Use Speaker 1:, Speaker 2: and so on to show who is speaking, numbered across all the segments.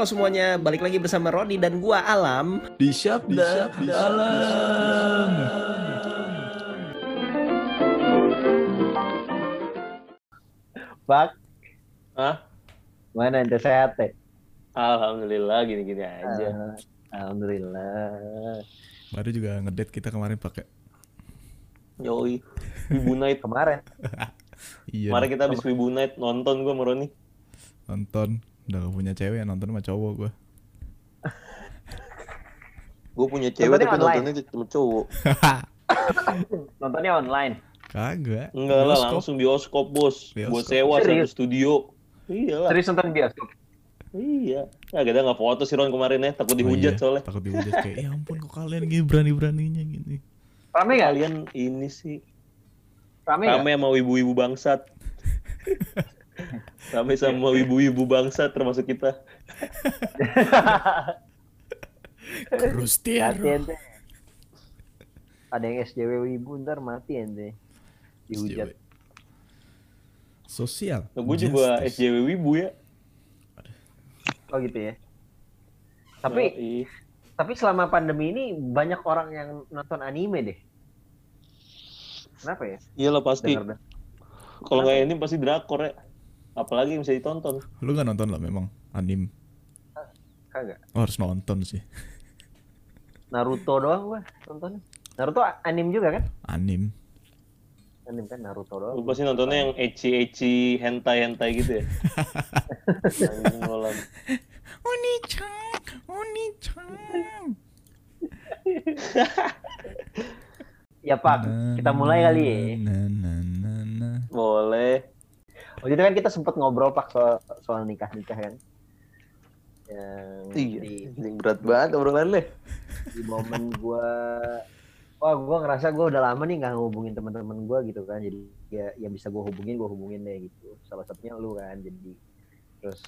Speaker 1: Halo semuanya, balik lagi bersama Rodi dan gua Alam.
Speaker 2: Di Syabda Dalam.
Speaker 3: Pak,
Speaker 4: Hah?
Speaker 3: mana ente sehat teh?
Speaker 4: Alhamdulillah gini-gini aja.
Speaker 3: Ah, Alhamdulillah.
Speaker 2: Baru juga ngedate kita kemarin pakai.
Speaker 4: Yoi. Wibu Night.
Speaker 3: Kemarin
Speaker 2: Iya.
Speaker 4: Kemarin kita habis Wibu Night nonton gua sama Roni.
Speaker 2: nonton. Udah gak punya cewek, nonton sama cowok gua.
Speaker 4: Gue punya cewek
Speaker 3: Nontonnya
Speaker 4: tapi
Speaker 3: online?
Speaker 4: nontonnya sama cowok.
Speaker 3: nontonnya online.
Speaker 2: Kagak.
Speaker 4: Enggak lah,
Speaker 2: Bioskop.
Speaker 4: langsung bioskop bos.
Speaker 2: Bioskop.
Speaker 4: Buat sewa satu
Speaker 3: Serius?
Speaker 4: studio. Iya lah.
Speaker 3: Serius nonton bioskop?
Speaker 4: Iya. Nah, kita nggak foto sih Ron kemarin ya, takut
Speaker 2: Oh
Speaker 4: dihujat
Speaker 2: iya,
Speaker 4: soalnya.
Speaker 2: Takut dihujat kayak, ya ampun kok kalian gini berani-beraninya gini.
Speaker 3: Rame nggak?
Speaker 4: Kalian ini sih
Speaker 3: Rame
Speaker 4: rame sama ibu-ibu bangsat. Rame sama ibu-ibu bangsat termasuk kita.
Speaker 3: Ente. Ada yang SJW wibu ntar mati ente. Dihujat.
Speaker 2: Sosial.
Speaker 4: Nah, gue juga. SJW Wibu ya.
Speaker 3: Oh gitu ya. Tapi
Speaker 4: Yoi.
Speaker 3: tapi selama pandemi ini banyak orang yang nonton anime deh. Kenapa ya?
Speaker 4: Iyalah pasti. Kalau nggak ini pasti drakor ya. Apalagi yang bisa ditonton.
Speaker 2: Lu gak nonton lah memang anim.
Speaker 3: Kagak.
Speaker 2: Oh, harus nonton sih.
Speaker 3: Naruto doang gua nontonnya. Naruto anim juga kan?
Speaker 2: Anim.
Speaker 3: Anim kan Naruto
Speaker 4: Lu
Speaker 3: doang.
Speaker 4: pasti nontonnya yang ecchi-ecchi hentai-hentai gitu ya. Anjing lo, Lam.
Speaker 2: Oni-chan, Oni-chan.
Speaker 3: Ya Pak, kita mulai kali ya.
Speaker 4: Boleh.
Speaker 3: Waktu itu kan kita sempat ngobrol Pak soal, soal nikah-nikah kan. Yang
Speaker 4: Iya.
Speaker 3: di,
Speaker 4: berat banget obrolannya.
Speaker 3: di momen gua wah gua ngerasa gua udah lama nih nggak ngehubungin teman-teman gua gitu kan. Jadi ya yang bisa gua hubungin gua hubungin deh gitu. Salah satunya lu kan. Jadi terus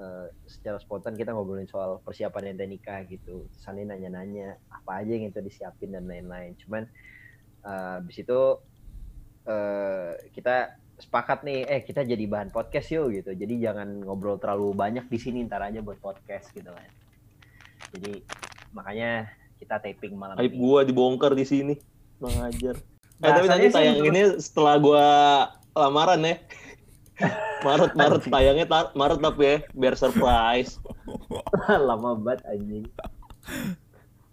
Speaker 3: eh, secara spontan kita ngobrolin soal persiapan ente nikah gitu. Sani nanya-nanya apa aja yang itu disiapin dan lain-lain. Cuman eh, habis itu eh, kita sepakat nih, eh kita jadi bahan podcast yuk gitu. Jadi jangan ngobrol terlalu banyak di sini, ntar aja buat podcast gitu kan. Jadi makanya kita taping malam
Speaker 4: Aib
Speaker 3: ini.
Speaker 4: gua dibongkar di sini. Bang ajar. Eh,
Speaker 3: Bahasanya
Speaker 4: tapi nanti
Speaker 3: sih
Speaker 4: tayang
Speaker 3: menurut-
Speaker 4: ini setelah gua lamaran ya. Maret Maret tayangnya ta- Maret tapi ya biar surprise.
Speaker 3: lama banget anjing.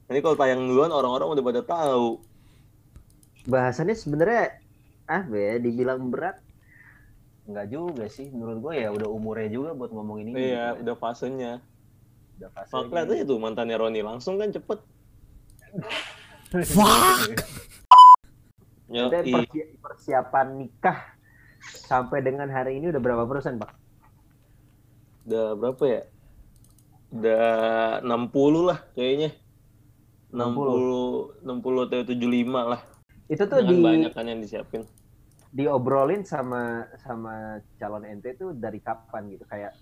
Speaker 4: Ini kalau tayang duluan orang-orang udah pada tahu.
Speaker 3: Bahasannya sebenarnya apa ya dibilang berat Enggak juga sih menurut gue ya udah umurnya juga buat ngomong ini
Speaker 4: Iya,
Speaker 3: gitu.
Speaker 4: udah fasenya.
Speaker 3: udah pas
Speaker 4: Mak lihat aja tuh mantannya Roni langsung kan cepet. Yo,
Speaker 3: Kita persi- persiapan nikah sampai dengan hari ini udah berapa persen pak?
Speaker 4: udah berapa ya? Udah 60 lah kayaknya. 60 60 atau 75 lah.
Speaker 3: Itu tuh
Speaker 4: Jangan
Speaker 3: di
Speaker 4: banyak kan yang disiapin.
Speaker 3: Diobrolin sama sama calon ente tuh dari kapan gitu kayak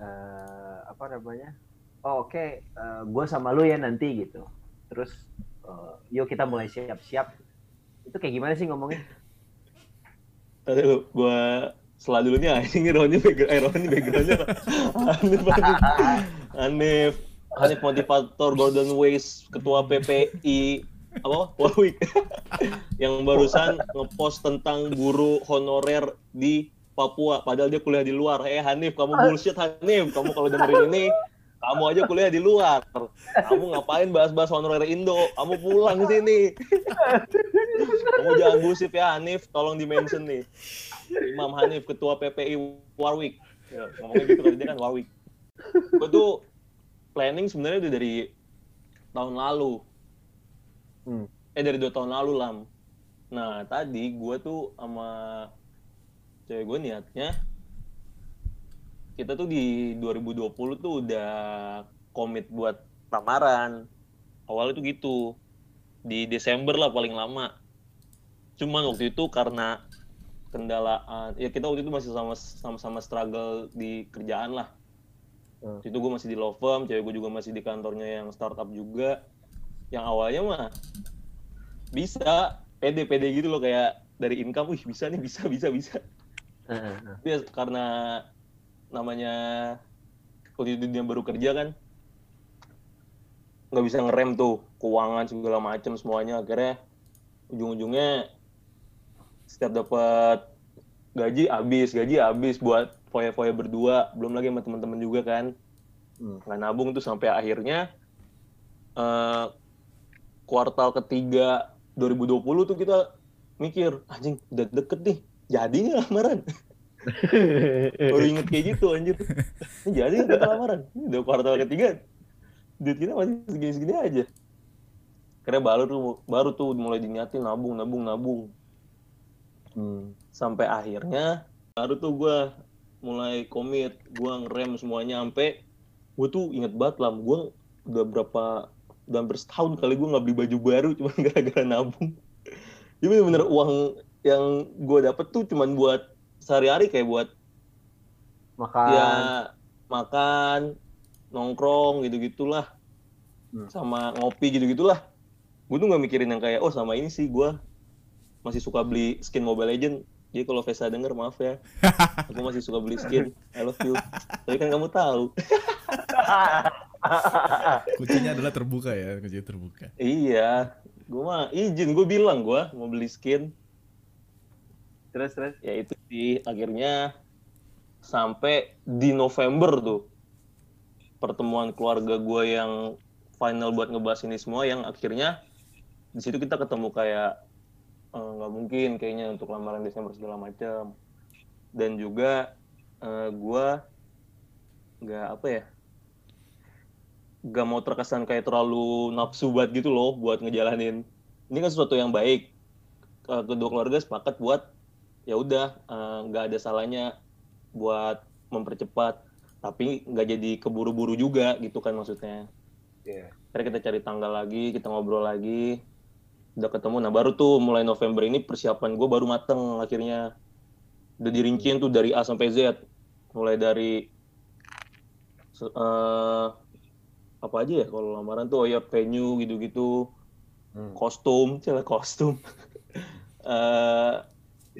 Speaker 3: eh, apa namanya? Oh oke, gue sama lu ya nanti gitu. Terus eh, yuk kita mulai siap-siap. Itu kayak gimana sih ngomongnya?
Speaker 4: Tadi lu gua selalu dulu nih anjing Roni background eh Roni backgroundnya Hanif Hanif Hanif Hanif motivator Golden Ways ketua PPI apa? Warwick yang barusan ngepost tentang guru honorer di Papua. Padahal dia kuliah di luar. Eh Hanif kamu bullshit Hanif. Kamu kalau dengerin ini kamu aja kuliah di luar. Kamu ngapain bahas-bahas honorer Indo? Kamu pulang sini. Kamu jangan bullshit ya Hanif. Tolong di mention nih. Imam Hanif, Ketua PPI Warwick. Ya, ngomongnya gitu kan dia kan Warwick. Gue tuh planning sebenarnya udah dari tahun lalu.
Speaker 3: Hmm.
Speaker 4: Eh dari dua tahun lalu lam. Nah tadi gue tuh sama cewek gue niatnya kita tuh di 2020 tuh udah komit buat lamaran. Awalnya tuh gitu. Di Desember lah paling lama. Cuman waktu itu karena kendalaan ya kita waktu itu masih sama sama-sama struggle di kerjaan lah
Speaker 3: Hmm.
Speaker 4: Waktu itu gue masih di law firm cewek gue juga masih di kantornya yang startup juga yang awalnya mah bisa pede pede gitu loh kayak dari income wih bisa nih bisa bisa bisa. Ya karena namanya waktu itu dia baru kerja kan nggak bisa ngerem tuh keuangan segala macem semuanya. Akhirnya ujung-ujungnya setiap dapat gaji habis gaji habis buat foya-foya berdua. Belum lagi sama teman-teman juga kan.
Speaker 3: Hmm.
Speaker 4: nggak nabung tuh sampai akhirnya eh kuartal ketiga 2020 tuh kita mikir anjing udah deket nih jadi nggak lamaran. Baru inget kayak gitu anjir. Jadi kita lamaran. Udah kuartal ketiga duit kita masih segini-segini aja. Karena baru tuh baru tuh mulai diniatin nabung nabung nabung.
Speaker 3: Hmm.
Speaker 4: sampai akhirnya baru tuh gue mulai komit gue ngerem semuanya sampai gue tuh inget banget lah gue udah berapa udah hampir setahun kali gue nggak beli baju baru cuma gara-gara nabung. Jadi bener-bener uang yang gue dapet tuh cuman buat sehari-hari kayak buat
Speaker 3: Makan.
Speaker 4: ya makan nongkrong gitu gitulah
Speaker 3: Hmm.
Speaker 4: sama ngopi gitu gitulah gue tuh nggak mikirin yang kayak oh sama ini sih gue masih suka beli skin Mobile Legend. Jadi kalau Vesa denger maaf ya. Aku masih suka beli skin. I love you. Tapi kan kamu tahu
Speaker 2: Kuncinya adalah terbuka ya, kuncinya terbuka.
Speaker 4: iya gue mah izin gue bilang gue mau beli skin
Speaker 3: terus terus.
Speaker 4: ya itu sih akhirnya sampai di November tuh pertemuan keluarga gue yang final buat ngebahas ini semua yang akhirnya di situ kita ketemu kayak eh, nggak mungkin kayaknya untuk lamaran Desember segala macam dan juga eh, gue nggak apa ya nggak mau terkesan kayak terlalu nafsu banget gitu loh buat ngejalanin. Ini kan sesuatu yang baik. Eh, kedua keluarga sepakat buat ya udah eh, nggak ada salahnya buat mempercepat. Tapi nggak jadi keburu-buru juga gitu kan maksudnya.
Speaker 3: Iya.
Speaker 4: akhirnya kita cari tanggal lagi kita ngobrol lagi. Udah ketemu. Nah baru tuh mulai November ini persiapan gue baru mateng akhirnya. Udah dirinciin tuh dari A sampai Z. Mulai dari eh, apa aja ya kalau lamaran tuh oh ya venue gitu-gitu.
Speaker 3: Hmm.
Speaker 4: kostum celah kostum. Eh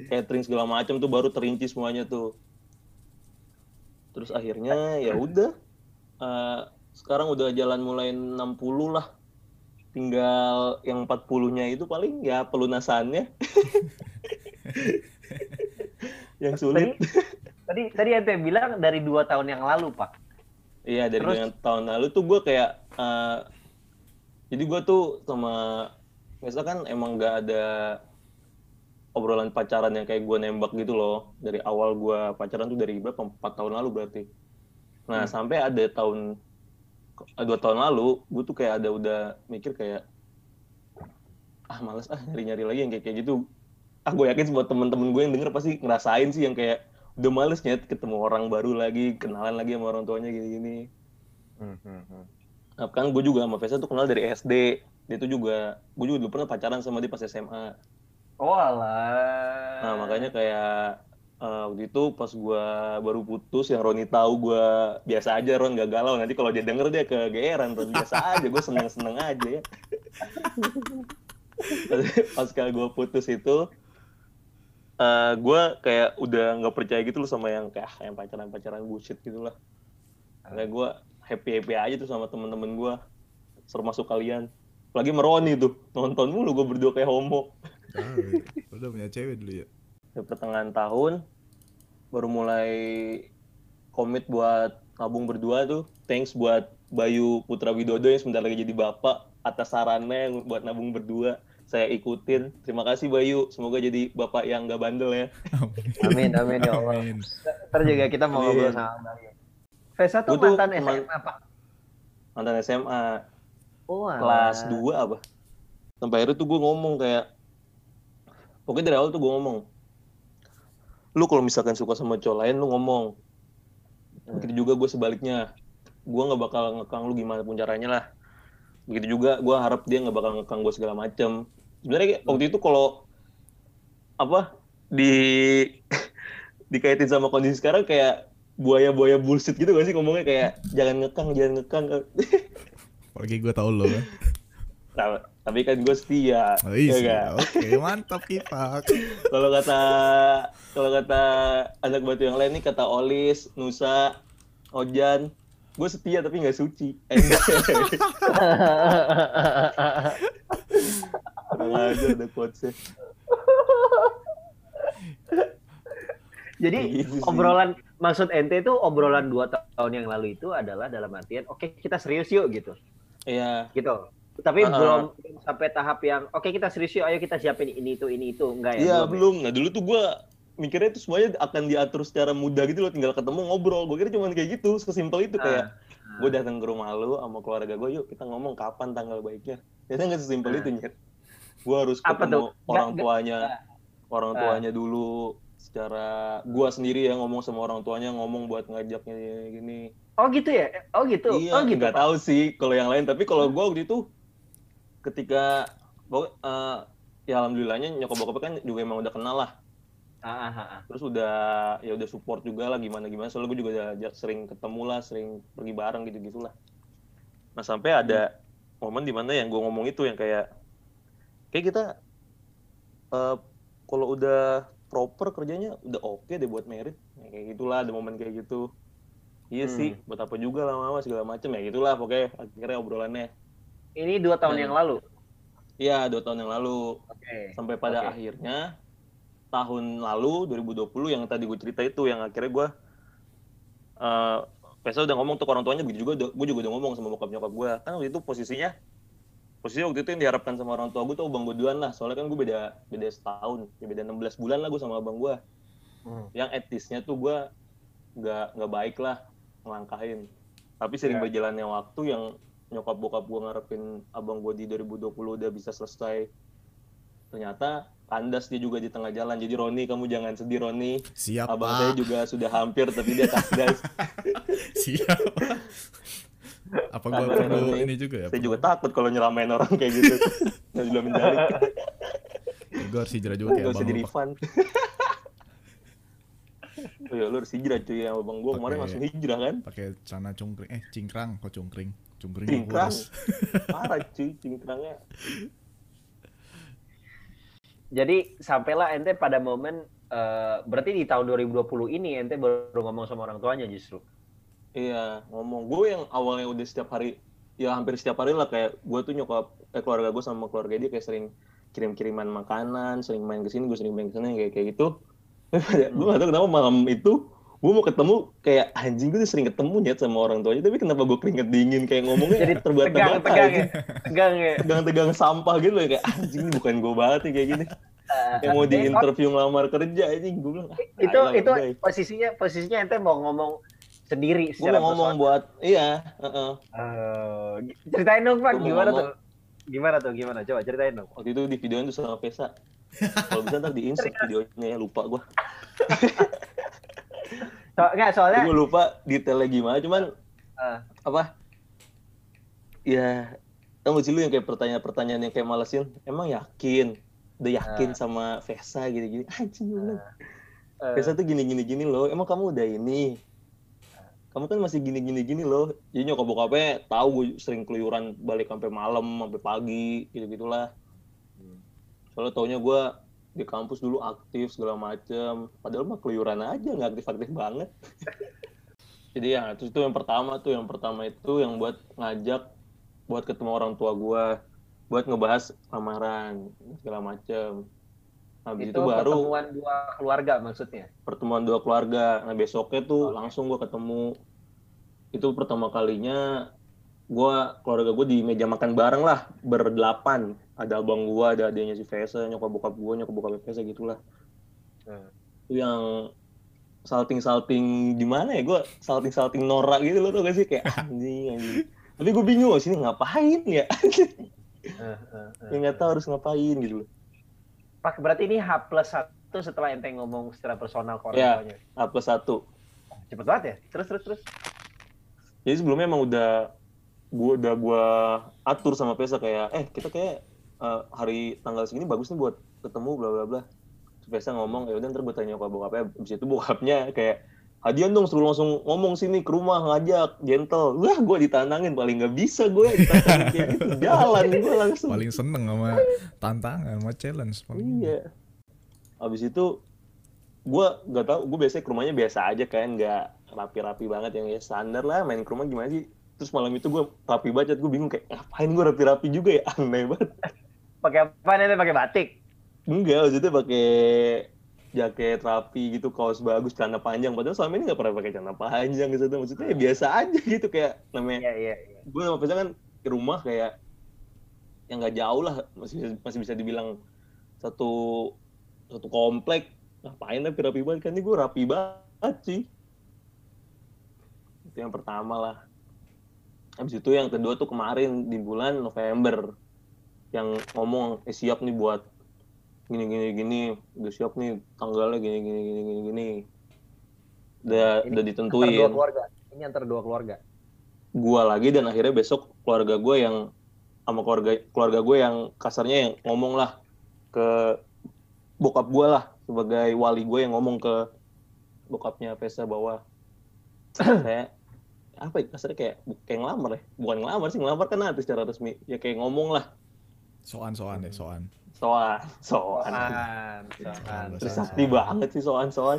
Speaker 4: catering segala macam tuh baru terinci semuanya tuh. Terus akhirnya ya udah. Eh, sekarang udah jalan mulai 60 lah. Tinggal yang 40-nya itu paling ya pelunasannya. Yang sulit.
Speaker 3: Tadi tadi ente bilang dari dua tahun yang lalu pak.
Speaker 4: Iya dari
Speaker 3: Terus?
Speaker 4: dengan tahun lalu tuh gue kayak eh, jadi gue tuh sama biasa kan emang gak ada obrolan pacaran yang kayak gue nembak gitu loh. Dari awal gue pacaran tuh dari berapa? Empat tahun lalu berarti. Nah sampai ada tahun eh, dua tahun lalu gue tuh kayak ada udah mikir kayak ah males ah nyari nyari lagi yang kayak kayak gitu. Ah gue yakin semua temen-temen gue yang denger pasti ngerasain sih yang kayak udah males nyet ketemu orang baru lagi kenalan lagi sama orang tuanya gini-gini Nah, kan gue juga sama Vesa tuh kenal dari SD. Dia tuh juga, gue juga dulu pernah pacaran sama dia pas SMA.
Speaker 3: Oh alah.
Speaker 4: Nah makanya kayak eh, waktu itu pas gue baru putus, yang Roni tahu gue biasa aja Ron gak galau. Nanti kalau dia denger dia kegeeran Ron biasa aja, gue seneng-seneng aja ya. pas kali gue putus itu, eh gue kayak udah nggak percaya gitu loh sama yang kayak ah, yang pacaran-pacaran bullshit gitu lah. Kayak gue happy happy aja tuh sama temen-temen gue, termasuk kalian. Lagi meroni tuh nonton mulu gue berdua kayak homo.
Speaker 2: Ah, udah punya cewek dulu ya.
Speaker 4: Di pertengahan tahun baru mulai komit buat nabung berdua tuh. Thanks buat Bayu Putra Widodo yang sebentar lagi jadi bapak atas sarannya yang buat nabung berdua. Saya ikutin. Terima kasih Bayu. Semoga jadi bapak yang gak bandel ya.
Speaker 3: Amin amin ya Allah.
Speaker 2: Amin.
Speaker 3: Ntar juga kita mau ngobrol sama Bang. Vesa tuh
Speaker 4: Gua
Speaker 3: mantan SMA pak.
Speaker 4: Mantan SMA.
Speaker 3: Oh,
Speaker 4: kelas 2 apa sampai akhirnya tuh gue ngomong kayak pokoknya dari awal tuh gue ngomong lu kalau misalkan suka sama cowok lain lu ngomong begitu juga gue sebaliknya gue nggak bakal ngekang lu gimana pun caranya lah begitu juga gue harap dia nggak bakal ngekang gue segala macem sebenarnya waktu itu kalau apa di dikaitin sama kondisi sekarang kayak buaya-buaya bullshit gitu gak sih ngomongnya kayak jangan ngekang jangan ngekang
Speaker 2: Apalagi gue tau lo kan.
Speaker 4: Nah, tapi kan gue setia.
Speaker 2: Oh
Speaker 4: ya
Speaker 2: iya,
Speaker 4: nggak?
Speaker 2: oke mantap kita.
Speaker 4: Kalau kata kalau kata anak batu yang lain nih kata Olis, Nusa, Ojan, gue setia tapi nggak suci. Aja ada quotesnya.
Speaker 3: Jadi
Speaker 4: Gitu
Speaker 3: obrolan maksud ente itu obrolan dua tahun yang lalu itu adalah dalam artian oke kita serius yuk gitu.
Speaker 4: Iya,
Speaker 3: Gitu. Tapi
Speaker 4: Ah.
Speaker 3: belum sampai tahap yang oke kita serius yuk ayo kita siapin ini itu ini itu enggak ya?
Speaker 4: iya
Speaker 3: ya?
Speaker 4: belum. Nah dulu tuh gue mikirnya itu semuanya akan diatur secara mudah gitu loh, tinggal ketemu ngobrol. Gue kira cuma kayak gitu, sesimpel itu kayak
Speaker 3: Ah.
Speaker 4: gue datang ke rumah lu sama keluarga gue, yuk kita ngomong kapan tanggal baiknya. Ternyata nggak sesimpel
Speaker 3: Ah.
Speaker 4: itu nyet. Gue harus ketemu orang tuanya, orang
Speaker 3: Ah.
Speaker 4: tuanya dulu secara gue sendiri ya ngomong sama orang tuanya ngomong buat ngajaknya gini.
Speaker 3: Oh gitu ya? Oh gitu.
Speaker 4: Iya,
Speaker 3: oh gitu.
Speaker 4: nggak tahu sih kalau yang lain. Tapi kalau gue waktu itu ketika eh, ya alhamdulillahnya nyokap bokapnya kan juga emang udah kenal lah.
Speaker 3: Ah, ah, ah.
Speaker 4: Terus udah ya udah support juga lah gimana gimana. Soalnya gue juga udah sering ketemu lah, sering pergi bareng gitu gitulah. Nah sampai ada momen di mana yang gue ngomong itu yang kayak kayak kita eh, kalau udah proper kerjanya udah oke deh buat merit Ya, kayak gitulah ada momen kayak gitu iya
Speaker 3: Hmm.
Speaker 4: sih buat apa juga lama-lama segala macem ya gitulah pokoknya akhirnya obrolannya
Speaker 3: Ini dua tahun
Speaker 4: Dan-
Speaker 3: yang lalu.
Speaker 4: iya dua tahun yang lalu
Speaker 3: Oke.
Speaker 4: sampai pada
Speaker 3: Oke.
Speaker 4: akhirnya tahun lalu 2020 yang tadi gue cerita itu yang akhirnya gue eh Pesa udah ngomong tuh orang tuanya begitu juga gue juga udah ngomong sama bokap nyokap gue kan waktu itu posisinya posisinya waktu itu yang diharapkan sama orang tua gue tuh abang gue duluan lah soalnya kan gue beda beda setahun ya beda 16 bulan lah gue sama abang gue
Speaker 3: Hmm.
Speaker 4: yang etisnya tuh gue nggak nggak baik lah ngelangkahin tapi sering
Speaker 3: Ya.
Speaker 4: berjalannya waktu yang nyokap bokap gue ngarepin abang gue di 2020 udah bisa selesai ternyata kandas dia juga di tengah jalan jadi Roni kamu jangan sedih Roni
Speaker 2: Siap,
Speaker 4: abang
Speaker 2: Pak.
Speaker 4: saya juga sudah hampir tapi dia kandas
Speaker 2: Siap. Apa gua
Speaker 4: Karena
Speaker 2: perlu
Speaker 4: ini-
Speaker 2: ini juga ya?
Speaker 4: saya juga takut kalau nyeramain orang kayak gitu nggak sudah menjalik
Speaker 2: Gue harus hijrah juga kayak
Speaker 4: nggak usah
Speaker 2: abang
Speaker 4: di
Speaker 2: lu, Pak.
Speaker 4: refund Oh ya, lu harus hijrah cuy sama abang gua kemarin langsung hijrah kan
Speaker 2: Pakai celana cungkring. Eh, cingkrang. Kok cungkring? Cungkring
Speaker 4: Cingkrang.
Speaker 2: kurus.
Speaker 4: parah cuy cingkrangnya
Speaker 3: Jadi sampailah ente pada momen eh, berarti di tahun 2020 ini ente baru ngomong sama orang tuanya justru.
Speaker 4: Iya, ngomong gue yang awalnya udah setiap hari, ya hampir setiap hari lah kayak gue tuh nyokap, eh, keluarga gue sama keluarga dia kayak sering kirim-kiriman makanan, sering main ke sini, gue sering main ke sana kayak kayak gitu. gue gak tau kenapa malam itu gue mau ketemu kayak anjing gue tuh sering ketemu nyet sama orang tuanya, tapi kenapa gue keringet dingin kayak ngomongnya
Speaker 3: Jadi
Speaker 4: terbata-bata
Speaker 3: tegang-tegang
Speaker 4: aja.
Speaker 3: ya. Tegang ya.
Speaker 4: tegang-tegang sampah gitu loh kayak anjing ini bukan gue banget nih kayak gini. Kayak mau di interview ngelamar kerja anjing gue bilang ah,
Speaker 3: itu itu posisinya posisinya ente mau ngomong sendiri
Speaker 4: gue
Speaker 3: secara
Speaker 4: mau ngomong
Speaker 3: personal.
Speaker 4: buat iya, heeh.
Speaker 3: Eh, ceritain dong Pak, gimana
Speaker 4: ngomong.
Speaker 3: tuh? Gimana tuh? Gimana? Coba ceritain dong.
Speaker 4: waktu itu di videoin tuh sama Pesa kalau bisa ntar di insert videonya ya lupa gue
Speaker 3: So, enggak soalnya
Speaker 4: gue lupa detailnya gimana cuman
Speaker 3: Ah.
Speaker 4: apa ya gak sih lu yang kayak pertanyaan-pertanyaan yang kayak malesin emang yakin udah yakin sama Vesa gini-gini anjing gue bilang,
Speaker 3: eh,
Speaker 4: Vesa tuh gini-gini gini loh emang kamu udah ini kamu kan masih gini-gini gini loh. Jadi nyokap bokapnya tahu gue sering keluyuran balik sampai malam sampai pagi gitu gitulah soalnya taunya gue di kampus dulu aktif segala macem. Padahal mah keluyuran aja nggak aktif-aktif banget. Jadi ya terus itu yang pertama tuh. Yang pertama itu yang buat ngajak buat ketemu orang tua gue buat ngebahas lamaran segala macem habis
Speaker 3: itu,
Speaker 4: itu, baru
Speaker 3: pertemuan dua keluarga maksudnya.
Speaker 4: pertemuan dua keluarga. Nah besoknya tuh langsung gue ketemu. Itu pertama kalinya gue keluarga gue di meja makan bareng lah berdelapan. Ada abang gue, ada adanya si Vesa, nyokap bokap gue, nyokap bokap Vesa gitulah.
Speaker 3: Hmm.
Speaker 4: Itu yang salting salting gimana ya gue salting salting norak gitu loh tau gak sih kayak anjing anjing. Tapi gue bingung sini ngapain ya?
Speaker 3: Eh, eh, eh.
Speaker 4: ya nggak tahu harus ngapain gitu loh.
Speaker 3: Pak berarti ini H plus satu setelah ente ngomong secara personal ke orang
Speaker 4: Iya.
Speaker 3: tuanya.
Speaker 4: A plus satu.
Speaker 3: Cepet banget ya. Terus terus terus.
Speaker 4: jadi sebelumnya emang udah gua udah gua atur sama Pesa kayak eh kita kayak eh, hari tanggal segini bagus nih buat ketemu bla bla bla Pesa ngomong ya udah ntar gue tanya ke bokapnya abis itu bokapnya kayak hadian dong suruh langsung ngomong sini ke rumah ngajak gentle. Wah gue ditantangin paling nggak bisa gue ditantangin kayak gitu. Jalan gue langsung.
Speaker 2: Paling seneng sama tantangan, sama challenge. Paling-
Speaker 4: iya. Abis itu gue gak tau gue biasanya ke rumahnya biasa aja kan nggak rapi-rapi banget yang ya standar lah main ke rumah gimana sih? Terus malam itu gue rapi banget gue bingung kayak ngapain gue rapi-rapi juga ya? Aneh banget.
Speaker 3: Pakai apa nih? Pakai batik.
Speaker 4: enggak maksudnya pakai jaket rapi gitu kaos bagus celana panjang. Padahal selama ini nggak pernah pakai celana panjang gitu. Maksudnya ya biasa aja gitu kayak namanya
Speaker 3: Iya, iya, iya.
Speaker 4: gue sama Faisal kan ke rumah kayak yang nggak jauh lah. Masih masih bisa dibilang satu satu komplek. Ngapain rapi rapi banget kan? Ini gue rapi banget sih itu yang pertama lah. Habis itu yang kedua tuh kemarin di bulan November yang ngomong eh siap nih buat gini gini gini udah siap nih tanggalnya gini gini gini gini gini udah
Speaker 3: Ini
Speaker 4: udah
Speaker 3: Antar dua
Speaker 4: ditentuin
Speaker 3: keluarga. Ini antar dua keluarga.
Speaker 4: gua lagi dan akhirnya besok keluarga gue yang sama keluarga keluarga gue yang kasarnya yang ngomong lah ke bokap gue lah sebagai wali gue yang ngomong ke bokapnya Vesa bahwa saya apa ya kasarnya kayak kayak ngelamar ya bukan ngelamar sih ngelamar kan nanti secara resmi ya kayak ngomong lah
Speaker 2: Soan soan deh soan.
Speaker 4: Soan soan.
Speaker 3: Soan, soan.
Speaker 4: Trisakti banget sih soan soan.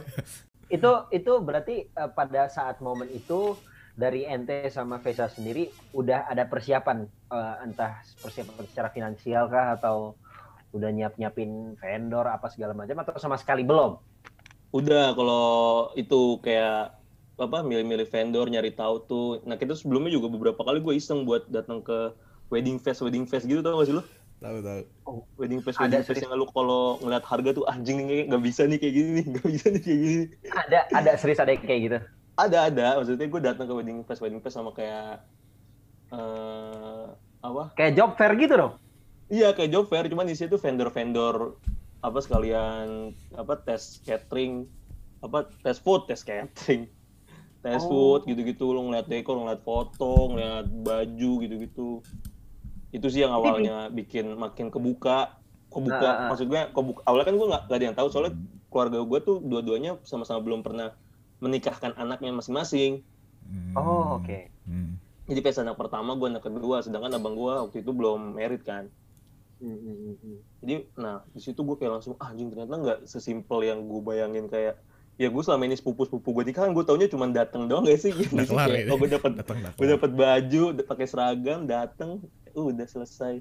Speaker 3: Itu itu berarti eh, pada saat momen itu dari ente sama Vesa sendiri udah ada persiapan eh, entah persiapan secara finansial kah atau udah nyiap nyiapin vendor apa segala macam atau sama sekali belum?
Speaker 4: udah kalau itu kayak apa milih-milih vendor nyari tahu tuh. Nah kita sebelumnya juga beberapa kali gue iseng buat datang ke wedding fest wedding fest gitu tau gak sih lu
Speaker 2: Tahu tahu.
Speaker 4: wedding fest
Speaker 3: Ada
Speaker 4: wedding fest yang lu kalau ngeliat harga tuh anjing nih nggak bisa nih kayak gini nih nggak bisa nih kayak gini
Speaker 3: Ada ada serius ada yang kayak gitu.
Speaker 4: ada ada maksudnya gue datang ke wedding fest wedding fest sama kayak eh apa
Speaker 3: Kayak job fair gitu dong.
Speaker 4: iya kayak job fair cuman di situ vendor-vendor apa sekalian apa tes catering apa tes food tes catering tes
Speaker 3: Oh.
Speaker 4: food gitu-gitu lo ngeliat dekor ngeliat foto ngeliat baju gitu-gitu itu sih yang awalnya bikin makin kebuka kebuka
Speaker 3: Nah, ah, ah.
Speaker 4: maksudnya kebuka awalnya kan gue nggak ada yang tahu soalnya keluarga gue tuh dua-duanya sama-sama belum pernah menikahkan anaknya masing-masing
Speaker 2: Hmm.
Speaker 3: Oh, oke.
Speaker 2: Hmm.
Speaker 4: jadi pas anak pertama gue anak kedua sedangkan abang gue waktu itu belum merit kan
Speaker 3: Hmm, hmm, hmm,
Speaker 4: jadi nah di situ gue kayak langsung ah anjing ternyata nggak sesimpel yang gue bayangin kayak ya gue selama ini sepupu sepupu gue nikah kan gue taunya cuma datang doang gak sih gitu sih kayak,
Speaker 2: ya.
Speaker 4: oh gue dapat gue dapat baju pakai seragam datang uh, udah selesai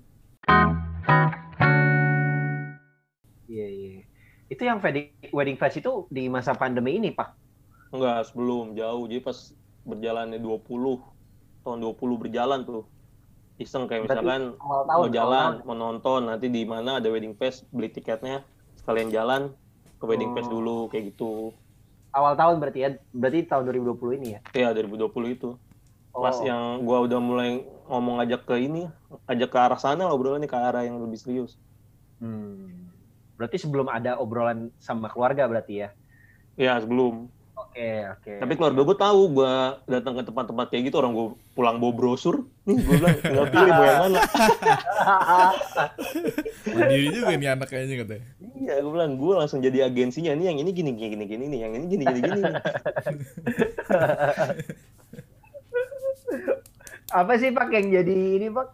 Speaker 3: Iya iya. Itu yang wedding wedding fest itu di masa pandemi ini pak.
Speaker 4: enggak sebelum jauh jadi pas berjalannya 20 tahun 20 berjalan tuh iseng kayak
Speaker 3: Berarti
Speaker 4: misalkan
Speaker 3: tahun,
Speaker 4: mau jalan
Speaker 3: tahun.
Speaker 4: mau nonton nanti di mana ada wedding fest beli tiketnya sekalian jalan ke wedding fest
Speaker 3: Oh.
Speaker 4: dulu kayak gitu
Speaker 3: Awal tahun berarti ya. Berarti tahun 2020 ini ya.
Speaker 4: ya 2020 itu pas
Speaker 3: Oh.
Speaker 4: yang gua udah mulai ngomong ajak ke ini ajak ke arah sana lah obrolannya ke arah yang lebih serius
Speaker 3: Hmm. Berarti sebelum ada obrolan sama keluarga berarti ya.
Speaker 4: ya sebelum
Speaker 3: Oke oke.
Speaker 4: tapi keluarga gue tahu gua datang ke tempat-tempat kayak gitu orang gue pulang bawa brosur nih gue bilang tinggal pilih mau yang mana
Speaker 2: Mandiri juga nih anak kayaknya katanya.
Speaker 4: iya gue bilang gue langsung jadi agensinya nih yang ini gini gini gini gini nih yang ini gini gini gini.
Speaker 3: apa sih pak yang jadi ini pak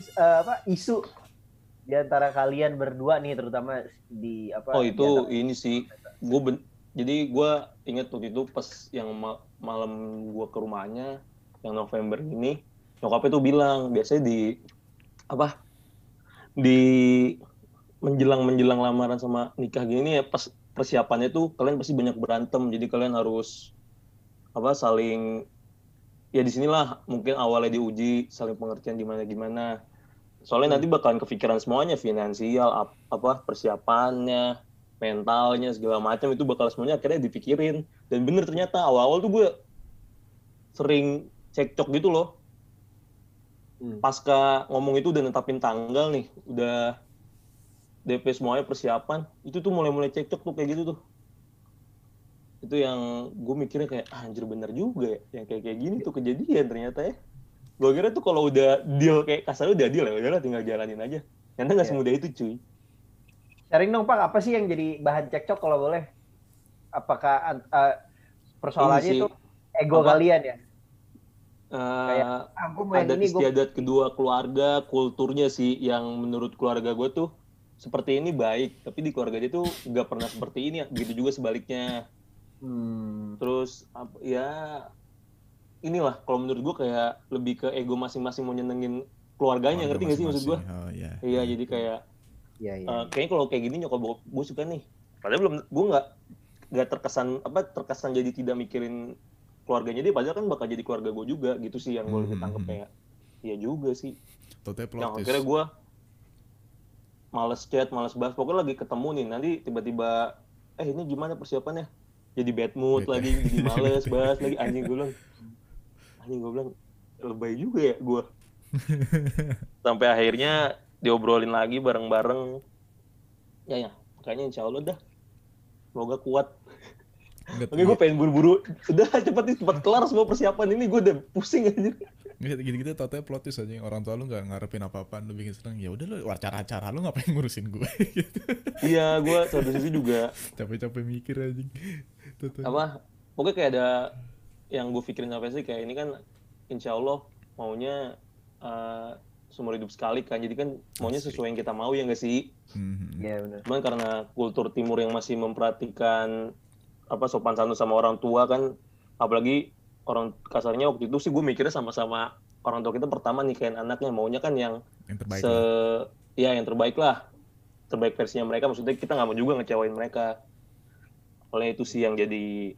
Speaker 3: Eh, apa isu di antara kalian berdua nih terutama di apa?
Speaker 4: oh itu
Speaker 3: antara-
Speaker 4: ini sih gue ben- jadi gue inget waktu itu pas yang ma- malam gue ke rumahnya yang November ini nyokapnya tuh bilang biasanya di apa di menjelang menjelang lamaran sama nikah gini ya pas persiapannya tuh kalian pasti banyak berantem jadi kalian harus apa saling ya di sinilah mungkin awalnya diuji saling pengertian gimana gimana. Soalnya nanti bakalan kepikiran semuanya finansial ap- apa persiapannya mentalnya segala macam itu bakal semuanya akhirnya dipikirin. Dan bener ternyata awal-awal tuh gue sering cekcok gitu loh.
Speaker 3: Hmm.
Speaker 4: pasca ngomong itu udah netapin tanggal nih udah DP semuanya persiapan itu tuh mulai-mulai cekcok tuh kayak gitu tuh itu yang gue mikirnya kayak ah, anjir bener juga ya yang kayak kayak gini tuh kejadian ternyata ya gue kira tuh kalau udah deal kayak kasar udah deal ya udahlah tinggal jalanin aja ternyata nggak
Speaker 3: Iya.
Speaker 4: semudah itu cuy
Speaker 3: Sharing dong Pak, apa sih yang jadi bahan cekcok kalau boleh? Apakah eh, persoalannya itu ego
Speaker 4: apa?
Speaker 3: kalian ya?
Speaker 4: Eh,
Speaker 3: Ah, gue mau yang
Speaker 4: adat
Speaker 3: ini,
Speaker 4: istiadat kedua keluarga kulturnya sih yang menurut keluarga gue tuh seperti ini baik, tapi di keluarga dia tuh nggak pernah seperti ini. Begitu juga sebaliknya.
Speaker 3: Hmm.
Speaker 4: Terus ya inilah kalau menurut gue kayak lebih ke ego masing-masing mau nyenengin keluarganya,
Speaker 2: Keluarga
Speaker 4: ngerti gak sih maksud gue?
Speaker 2: Oh iya.
Speaker 4: Iya, jadi kayak
Speaker 3: Iya, iya.
Speaker 4: eh, kayaknya kalau kayak gini nyokap bokap gue suka nih. Padahal belum, gue nggak nggak terkesan apa terkesan jadi tidak mikirin keluarganya dia, padahal kan bakal jadi keluarga gue juga gitu sih yang gue
Speaker 2: Hmm,
Speaker 4: tangkep
Speaker 2: hmm,
Speaker 4: kayak. Iya juga sih.
Speaker 2: Tote plot
Speaker 4: yang akhirnya gue males chat, males bahas. Pokoknya lagi ketemu nih, nanti tiba-tiba, eh ini gimana persiapannya? Jadi bad mood
Speaker 2: Bete.
Speaker 4: lagi, jadi males bahas lagi. Anjing gue bilang, anjing gue bilang, lebay juga ya gue. Sampai akhirnya diobrolin lagi bareng-bareng. Ya ya, kayaknya insya Allah dah. Semoga kuat. Oke, gue pengen buru-buru. Udah cepet nih, cepet kelar semua persiapan ini. Gue udah pusing aja.
Speaker 2: Gitu-gitu tote plot twist aja orang tua lu nggak ngarepin apa-apaan lu bikin seneng ya udah lu acara-acara lu ngapain ngurusin gue gitu.
Speaker 4: Iya, gue satu sisi juga
Speaker 2: capek-capek mikir aja.
Speaker 4: Apa? Pokoknya kayak ada yang gue pikirin apa sih kayak ini kan insya Allah maunya eh, seumur hidup sekali kan. Jadi kan maunya sesuai yang kita mau ya nggak sih?
Speaker 2: Mhm.
Speaker 3: Iya, benar.
Speaker 4: cuman karena kultur timur yang masih memperhatikan apa sopan santun sama orang tua kan apalagi orang kasarnya waktu itu sih gue mikirnya sama-sama orang tua kita pertama nikahin anaknya. Maunya kan yang
Speaker 2: yang terbaik
Speaker 4: se
Speaker 2: lah.
Speaker 4: ya yang terbaik lah. Terbaik versinya mereka. Maksudnya kita nggak mau juga ngecewain mereka oleh itu sih yang jadi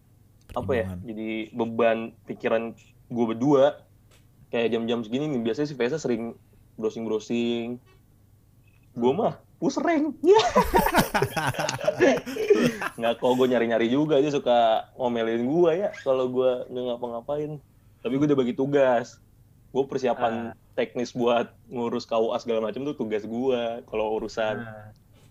Speaker 4: apa ya jadi beban pikiran gue berdua. Kayak jam-jam segini nih biasanya si Vesa sering browsing browsing gue mah pusreng nggak kok gue nyari-nyari juga dia suka ngomelin gue ya kalau gue nggak ngapa-ngapain. Tapi gue udah bagi tugas. Gue persiapan teknis buat ngurus KUA segala macam tuh tugas gue kalau urusan
Speaker 3: Nah,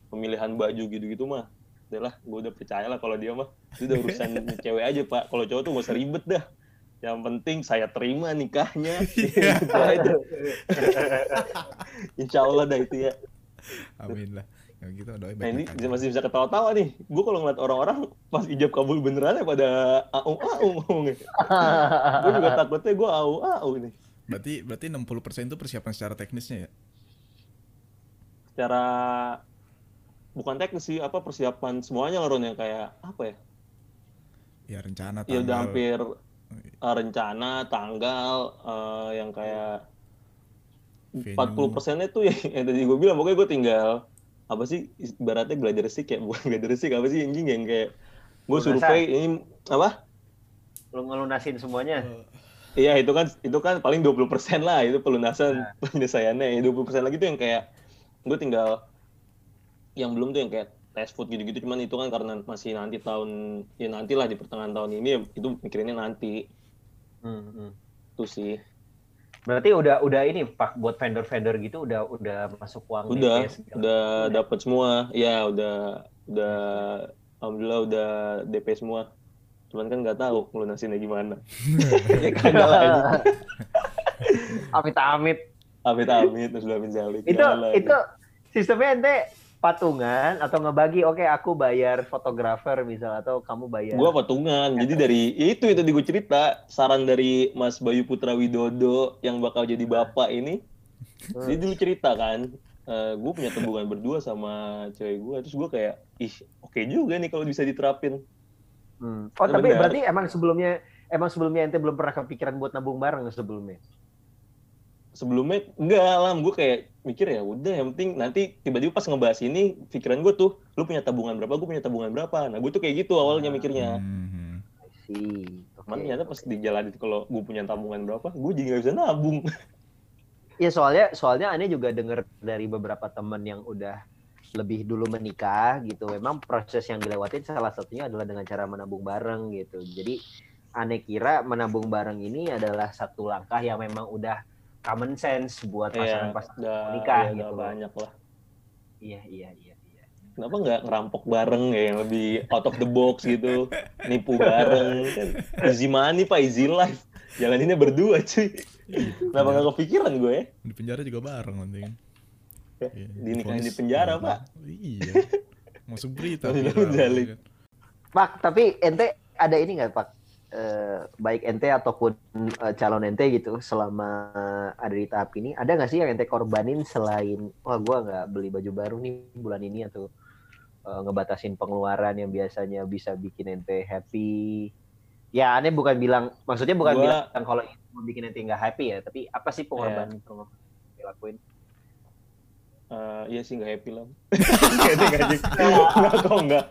Speaker 4: pemilihan baju gitu-gitu mah udah lah gue udah percaya lah kalau dia mah. Itu udah urusan cewek aja pak. Kalau cowok tuh gak usah ribet dah. Yang penting saya terima nikahnya. Aja. insya Allah dah itu ya.
Speaker 2: Amin lah. Ya gitu doain
Speaker 4: nah ini
Speaker 2: aja.
Speaker 4: masih bisa ketawa-tawa nih. Gue kalau ngeliat orang-orang pas ijab kabul beneran ya pada aung aung ngomongnya gue juga takutnya gue au au nih
Speaker 2: berarti berarti 60% itu persiapan secara teknisnya ya?
Speaker 4: Secara bukan teknis sih apa persiapan semuanya lah Ron ya kayak apa ya
Speaker 2: ya rencana
Speaker 4: ya udah
Speaker 2: tanggal.
Speaker 4: hampir uh, rencana tanggal uh, yang kayak
Speaker 2: Venue.
Speaker 4: 40 persennya tuh yang, yang tadi gue bilang pokoknya gue tinggal apa sih ibaratnya glider stick ya bukan glider stick apa sih anjing yang kayak gue survei ini apa
Speaker 3: Lu ngelunasin semuanya.
Speaker 4: iya itu kan itu kan paling 20 persen lah itu pelunasan
Speaker 3: Nah.
Speaker 4: penyelesaiannya ya 20 persen lagi tuh yang kayak gue tinggal yang belum tuh yang kayak test food gitu-gitu cuman itu kan karena masih nanti tahun ya nanti lah di pertengahan tahun ini ya itu mikirinnya nanti.
Speaker 3: Hmm, hmm.
Speaker 4: itu sih.
Speaker 3: Berarti udah udah ini Pak buat vendor-vendor gitu udah udah masuk uang
Speaker 4: udah
Speaker 3: DP
Speaker 4: udah dapat semua. Ya udah udah alhamdulillah udah DP semua. Cuman kan nggak tahu ngelunasinnya gimana. Amit amit terus min zalik
Speaker 3: Itu itu sistemnya ente patungan atau ngebagi oke aku bayar fotografer misal atau kamu bayar
Speaker 4: Gua patungan. Jadi dari itu itu tadi gue cerita saran dari Mas Bayu Putra Widodo yang bakal jadi bapak ini.
Speaker 3: Hmm.
Speaker 4: Dia dulu cerita kan, gue punya tabungan berdua sama cewek gue. Terus gue kayak, ih oke juga nih kalau bisa diterapin.
Speaker 3: Hmm. Oh,
Speaker 4: Ya,
Speaker 3: tapi
Speaker 4: benar.
Speaker 3: berarti emang sebelumnya emang sebelumnya ente belum pernah kepikiran buat nabung bareng sebelumnya.
Speaker 4: Sebelumnya enggak lah, gue kayak mikir ya udah yang penting nanti tiba-tiba pas ngebahas ini pikiran gue tuh, lu punya tabungan berapa, gue punya tabungan berapa. Nah gue tuh kayak gitu awalnya mikirnya.
Speaker 2: Mhm.
Speaker 3: sih.
Speaker 4: Cuman ternyata pas dijalanin kalau gue punya tabungan berapa, gue jadi nggak bisa nabung.
Speaker 3: Iya soalnya soalnya aneh juga dengar dari beberapa teman yang udah lebih dulu menikah gitu. Memang proses yang dilewatin salah satunya adalah dengan cara menabung bareng gitu. Jadi aneh kira menabung bareng ini adalah satu langkah yang memang udah common sense buat
Speaker 4: Iya,
Speaker 3: pasangan-pasangan
Speaker 4: udah,
Speaker 3: nikah
Speaker 4: ya,
Speaker 3: gitu
Speaker 4: udah
Speaker 3: loh.
Speaker 4: banyak lah.
Speaker 3: Iya iya iya iya.
Speaker 4: Kenapa nggak ngerampok bareng ya yang lebih out of the box gitu, nipu bareng kan easy money pak, easy life. Jalaninnya berdua cuy. Kenapa nggak kepikiran gue ya?
Speaker 2: di penjara juga bareng nanti kan Iya,
Speaker 4: Dinikahin di penjara
Speaker 2: bareng.
Speaker 4: pak.
Speaker 2: iya masuk berita
Speaker 4: Masih
Speaker 2: viral,
Speaker 4: jalik.
Speaker 2: kan.
Speaker 3: Pak, tapi ente ada ini nggak Pak? Eh, baik ente ataupun eh, calon ente gitu selama ada di tahap ini ada nggak sih yang ente korbanin selain wah gua nggak beli baju baru nih bulan ini atau eh, ngebatasin pengeluaran yang biasanya bisa bikin ente happy? Ya aneh bukan bilang maksudnya bukan
Speaker 4: Gua-
Speaker 3: bilang kalau itu mau bikin ente nggak happy ya tapi apa sih pengorbanan pengorbanan yang dilakuin
Speaker 4: Eh, iya sih nggak happy lah. Nggak deh, nggak kok nggak.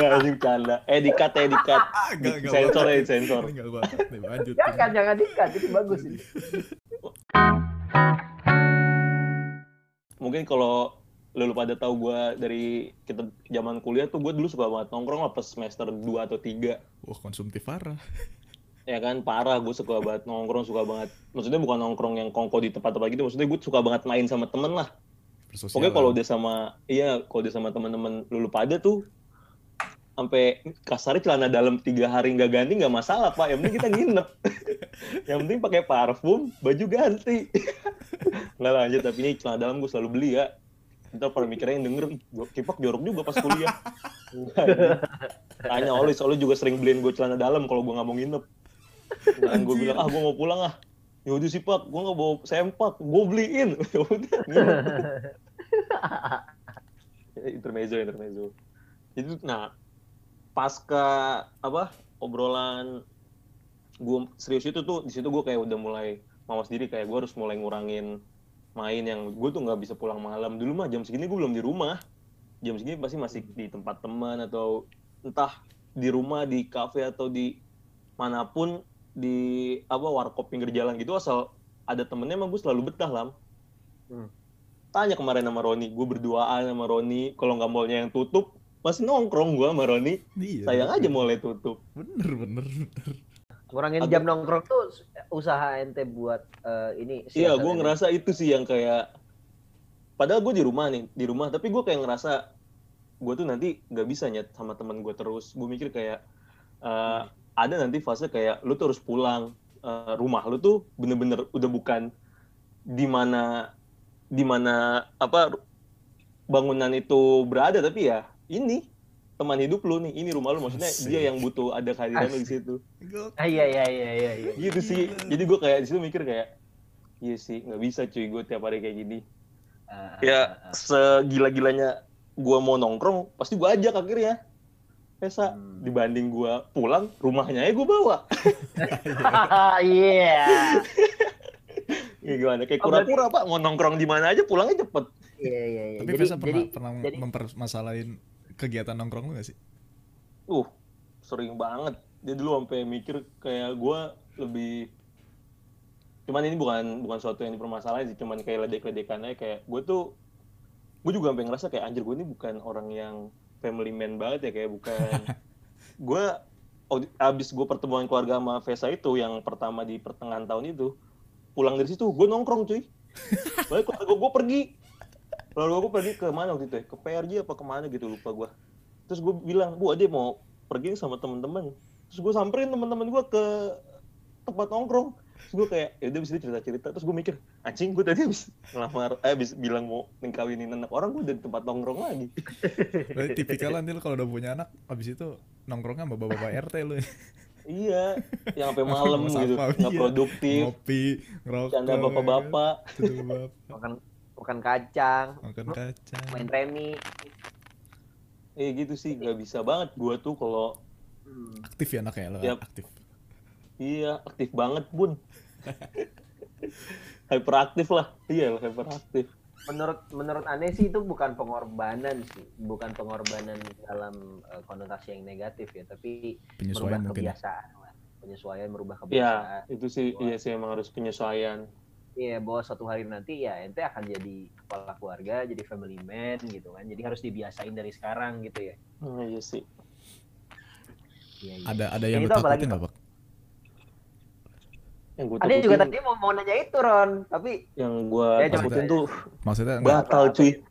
Speaker 4: Nggak anjing canda. Eh dikat ya dikat. Sensor ya sensor.
Speaker 2: Lanjut.
Speaker 3: jangan jangan dikat itu bagus sih
Speaker 4: Mungkin kalau lu pada tahu gue dari kita zaman kuliah tuh gue dulu suka banget nongkrong lah pas semester 2 atau 3
Speaker 2: Wah konsumtif parah.
Speaker 4: ya kan parah gue suka banget nongkrong suka banget maksudnya bukan nongkrong yang kongko di tempat-tempat gitu maksudnya gue suka banget main sama temen lah
Speaker 2: Bersosial.
Speaker 4: Pokoknya kalau udah sama iya kalau udah sama teman-teman lulu pada tuh sampai kasarnya celana dalam tiga hari nggak ganti nggak masalah pak. Yang penting kita nginep. Yang penting pakai parfum baju ganti. Nggak lanjut. Tapi ini celana dalam gue selalu beli ya. Ntar pada mikirnya yang denger "Ih, gua- kipak jorok juga pas kuliah. Tanya Oli soalnya juga sering beliin gue celana dalam kalau gue nggak mau nginep. Dan gue bilang ah gue mau pulang ah yaudah sih pak. Gue nggak bawa sempak gue beliin. Ya udah. Nginep intermezzo intermezzo. Itu nah pasca apa obrolan gue serius itu tuh di situ gue kayak udah mulai mawas diri. Kayak gue harus mulai ngurangin main yang gue tuh nggak bisa pulang malam. Dulu mah jam segini gue belum di rumah. Jam segini pasti masih di tempat teman atau entah di rumah di kafe atau di mana pun di apa warkop pinggir jalan gitu asal ada temennya emang gue selalu betah lam
Speaker 3: Hmm.
Speaker 4: tanya kemarin sama Roni gue berduaan sama Roni kalau nggak mallnya yang tutup masih nongkrong gue sama Roni
Speaker 2: Iya,
Speaker 4: sayang
Speaker 2: bener.
Speaker 4: aja mulai tutup
Speaker 2: Bener bener bener.
Speaker 3: ngurangin
Speaker 4: Agak-
Speaker 3: jam nongkrong tuh usaha ente buat eh, ini
Speaker 4: Iya, gue ngerasa itu sih yang kayak, padahal gue di rumah nih, di rumah, tapi gue kayak ngerasa gue tuh nanti nggak bisa nyet sama teman gue terus. Gue mikir kayak eh, ada nanti fase kayak lu tuh harus pulang Eh, rumah lu tuh bener-bener udah bukan di mana di mana apa bangunan itu berada, tapi ya ini teman hidup lu nih, ini rumah lu maksudnya
Speaker 2: Asik.
Speaker 4: dia yang butuh ada kehadiran lu di situ.
Speaker 3: ah, iya iya iya iya iya
Speaker 4: gitu sih jadi gue kayak di situ mikir kayak iya sih nggak bisa cuy gue tiap hari kayak gini
Speaker 3: Ah,
Speaker 4: ya
Speaker 3: ah.
Speaker 4: segila-gilanya gue mau nongkrong pasti gue ajak akhirnya Pesa
Speaker 3: Hmm.
Speaker 4: dibanding gue pulang rumahnya ya gue bawa.
Speaker 3: Iya.
Speaker 4: Ya gimana? Kayak
Speaker 3: Oh,
Speaker 4: kura-kura pak. Mau nongkrong di mana aja pulangnya cepet.
Speaker 3: Iya iya iya.
Speaker 2: Tapi
Speaker 3: jadi
Speaker 2: Vesa pernah
Speaker 3: jadi
Speaker 2: pernah
Speaker 3: jadi-
Speaker 2: mempermasalahin kegiatan nongkrong lu gak sih?
Speaker 4: uh sering banget. Dia dulu sampai mikir kayak gue lebih cuman ini bukan bukan suatu yang dipermasalahin sih cuman kayak ledek-ledekan aja kayak gue tuh gue juga sampai ngerasa kayak anjir gue ini bukan orang yang family man banget ya kayak bukan. Gue abis gue pertemuan keluarga sama Vesa itu yang pertama di pertengahan tahun itu pulang dari situ gue nongkrong cuy. Balik keluarga gue pergi. Keluarga gue pergi ke mana waktu itu ya? Ke PRJ apa ke mana gitu lupa gue terus gue bilang bu ade mau pergi sama teman-teman terus gue samperin teman-teman gue ke tempat nongkrong terus gue kayak ya udah bisa cerita-cerita terus gue mikir anjing gue tadi habis ngelamar eh habis bilang mau ngkawinin anak orang gue dari tempat nongkrong lagi
Speaker 2: Berarti tipikal nanti lu kalau udah punya anak, habis itu nongkrongnya sama bapak-bapak RT lu.
Speaker 4: iya yang sampai malam gitu nggak
Speaker 2: iya.
Speaker 4: produktif
Speaker 2: Ngopi, ngerokok.
Speaker 4: canda bapak-bapak
Speaker 2: Canda bapak,
Speaker 3: makan makan kacang
Speaker 2: makan kacang.
Speaker 3: main remi
Speaker 4: eh gitu sih nggak bisa banget gue tuh kalau
Speaker 3: Hmm.
Speaker 2: Aktif ya anaknya lo,
Speaker 4: Yap.
Speaker 2: aktif.
Speaker 4: Iya aktif banget bun hyperaktif lah iya lah hyperaktif
Speaker 3: menurut menurut aneh sih itu bukan pengorbanan sih bukan pengorbanan dalam eh, konotasi yang negatif ya tapi
Speaker 2: Penyesuaian
Speaker 3: merubah
Speaker 2: mungkin. ya.
Speaker 3: kebiasaan lah. penyesuaian merubah
Speaker 4: ya
Speaker 3: kebiasaan
Speaker 4: itu sih iya sih emang harus penyesuaian
Speaker 3: Iya, bahwa suatu hari nanti ya ente akan jadi kepala keluarga, jadi family man gitu kan. Jadi harus dibiasain dari sekarang gitu ya.
Speaker 4: Hmm, iya sih
Speaker 3: Iya, iya.
Speaker 2: Ada ada
Speaker 3: Yang
Speaker 2: yang lu
Speaker 3: itu apa lagi,
Speaker 2: takutin nggak, Pak?
Speaker 4: Yang gue
Speaker 3: Ada juga tadi mau mau nanya itu Ron, tapi
Speaker 4: yang gue
Speaker 3: Ya,
Speaker 4: takutin tuh
Speaker 2: Maksudnya
Speaker 4: batal cuy.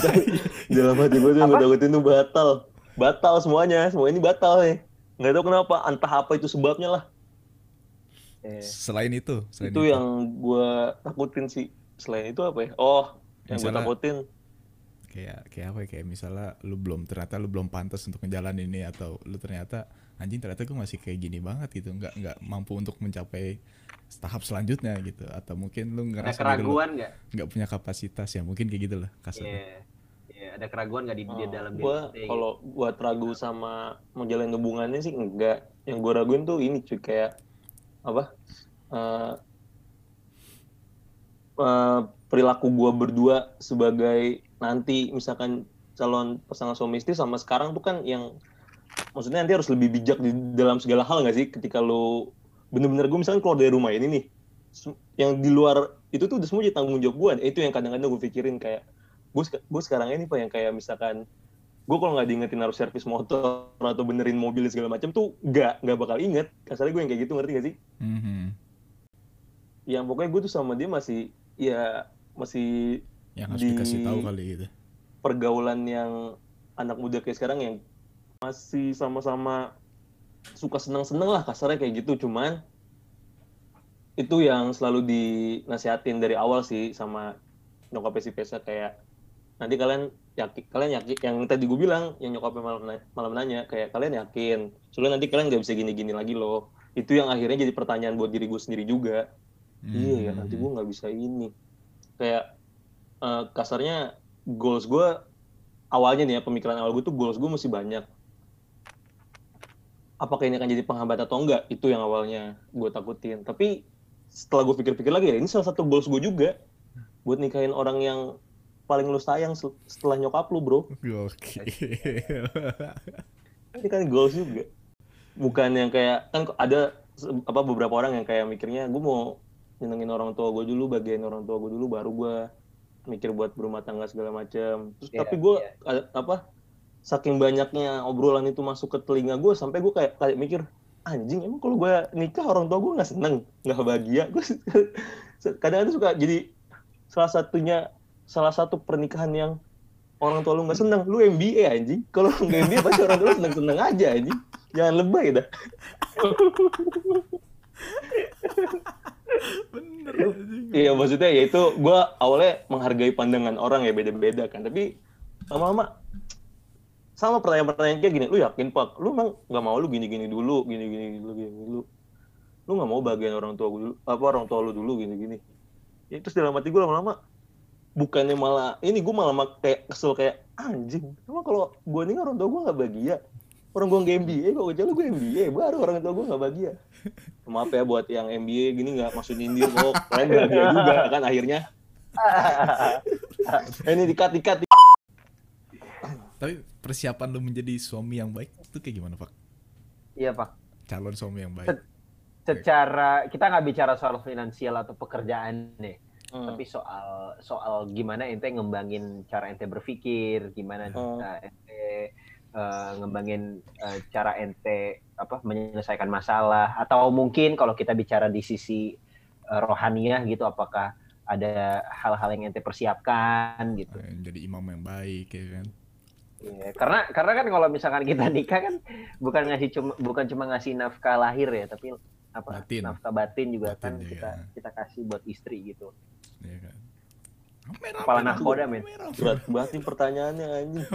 Speaker 4: Dalam hati gue tuh yang gue takutin tuh batal. Batal semuanya semua ini batal nih. Nggak tahu kenapa entah apa itu sebabnya lah.
Speaker 3: Eh,
Speaker 2: selain itu, selain
Speaker 4: itu yang gue takutin sih. Selain itu apa ya? Oh yang gue takutin.
Speaker 2: Kayak kayak apa ya? Kayak misalnya lu belum ternyata lu belum pantas untuk ngejalanin ini atau lu ternyata anjing ternyata gue masih kayak gini banget gitu nggak nggak mampu untuk mencapai tahap selanjutnya gitu atau mungkin lu
Speaker 3: Ada
Speaker 2: ngerasa lu
Speaker 3: keraguan nggak?
Speaker 2: nggak punya kapasitas ya mungkin kayak gitu lah
Speaker 3: Iya.
Speaker 2: kasarnya
Speaker 3: Iya, ada keraguan nggak di, di dalam
Speaker 4: gue
Speaker 3: kita, gitu?
Speaker 4: kalau buat ragu sama mau jalan hubungannya sih enggak yang gue raguin tuh ini cuy kayak apa eh eh, perilaku gue berdua sebagai nanti misalkan calon pasangan suami istri sama sekarang tuh kan yang maksudnya nanti harus lebih bijak di dalam segala hal nggak sih? Ketika lo bener-bener gue misalkan keluar dari rumah ini nih yang di luar itu tuh udah semua jadi tanggung jawab gue itu yang kadang-kadang gue pikirin kayak gue gue sekarang ini pak yang kayak misalkan gue kalau nggak diingetin harus servis motor atau benerin mobil segala macam tuh nggak nggak bakal inget. Kasarnya gue yang kayak gitu ngerti gak sih?
Speaker 2: Mhm.
Speaker 4: yang pokoknya gue tuh sama dia masih ya masih
Speaker 2: yang harus
Speaker 4: Di-
Speaker 2: dikasih tahu kali gitu.
Speaker 4: pergaulan yang anak muda kayak sekarang yang masih sama-sama suka seneng-seneng lah kasarnya kayak gitu cuman itu yang selalu dinasihatin dari awal sih sama nyokapnya si Pesa kayak nanti kalian yakin kalian yakin yang tadi gue bilang yang nyokapnya malam malam nanya kayak kalian yakin? Soalnya nanti kalian nggak bisa gini-gini lagi loh. Itu yang akhirnya jadi pertanyaan buat diri gue sendiri juga. Iya ya nanti gue nggak bisa ini. Kayak eh, kasarnya goals gue awalnya nih ya pemikiran awal gue tuh goals gue masih banyak apakah ini akan jadi penghambat atau enggak? Itu yang awalnya gue takutin. Tapi setelah gue pikir-pikir lagi ya ini salah satu goals gue juga. Buat nikahin orang yang paling lu sayang se- setelah nyokap lu bro.
Speaker 2: Gokil.
Speaker 4: ini kan goals juga. Bukan yang kayak kan ada apa beberapa orang yang kayak mikirnya gue mau nyenengin orang tua gue dulu bagian orang tua gue dulu baru gue mikir buat berumah tangga segala macam terus
Speaker 3: Iya,
Speaker 4: tapi gue a- apa saking banyaknya obrolan itu masuk ke telinga gue sampai gue kayak kayak mikir anjing emang kalau gue nikah orang tua gue nggak seneng nggak bahagia? Gue kadang-kadang suka jadi salah satunya salah satu pernikahan yang orang tua lu nggak seneng. Lu MBA anjing. Kalau nggak MBA pasti orang tua lu seneng seneng aja anjing. Jangan lebay dah.
Speaker 2: Bener
Speaker 4: iya maksudnya ya itu gue awalnya menghargai pandangan orang ya beda-beda kan. Tapi lama-lama sama pertanyaan-pertanyaan kayak gini lu yakin pak? Lu emang nggak mau lu gini-gini dulu gini-gini dulu gini dulu? Lu nggak mau bagian orang tua gue dulu apa orang tua lu dulu gini-gini? Ya terus dalam hati gue lama-lama bukannya malah ini gue malah mak- kayak kesel kayak anjing emang kalau gue nih orang tua gue nggak bahagia? Orang gue nggak MBA kok kecuali gue MBA baru orang tua gue nggak bahagia. Maaf ya buat yang MBA gini nggak maksud nyindir kok kalian bahagia juga kan akhirnya. Eh, ini dikat dikat
Speaker 2: Tapi persiapan lu menjadi suami yang baik itu kayak gimana pak?
Speaker 3: Iya pak.
Speaker 2: Calon suami yang baik.
Speaker 3: Secara kita nggak bicara soal finansial atau pekerjaan nih,
Speaker 4: Hmm.
Speaker 3: tapi soal soal gimana ente ngembangin cara ente berpikir, gimana
Speaker 4: Hmm.
Speaker 3: uh, ente uh, ngembangin uh, cara ente apa menyelesaikan masalah atau mungkin kalau kita bicara di sisi uh, rohaniah gitu, apakah ada hal-hal yang ente persiapkan gitu?
Speaker 2: Eh, Jadi imam yang baik ya kan.
Speaker 3: Iya, karena karena kan kalau misalkan kita nikah kan bukan ngasih cuma bukan cuma ngasih nafkah lahir ya, tapi apa
Speaker 2: Batin.
Speaker 3: nafkah batin juga
Speaker 2: Batin
Speaker 3: kan
Speaker 2: juga.
Speaker 3: kita kita kasih buat istri gitu.
Speaker 2: Iya kan.
Speaker 3: Kepala nahkoda, men.
Speaker 4: berat banget nih pertanyaannya anjing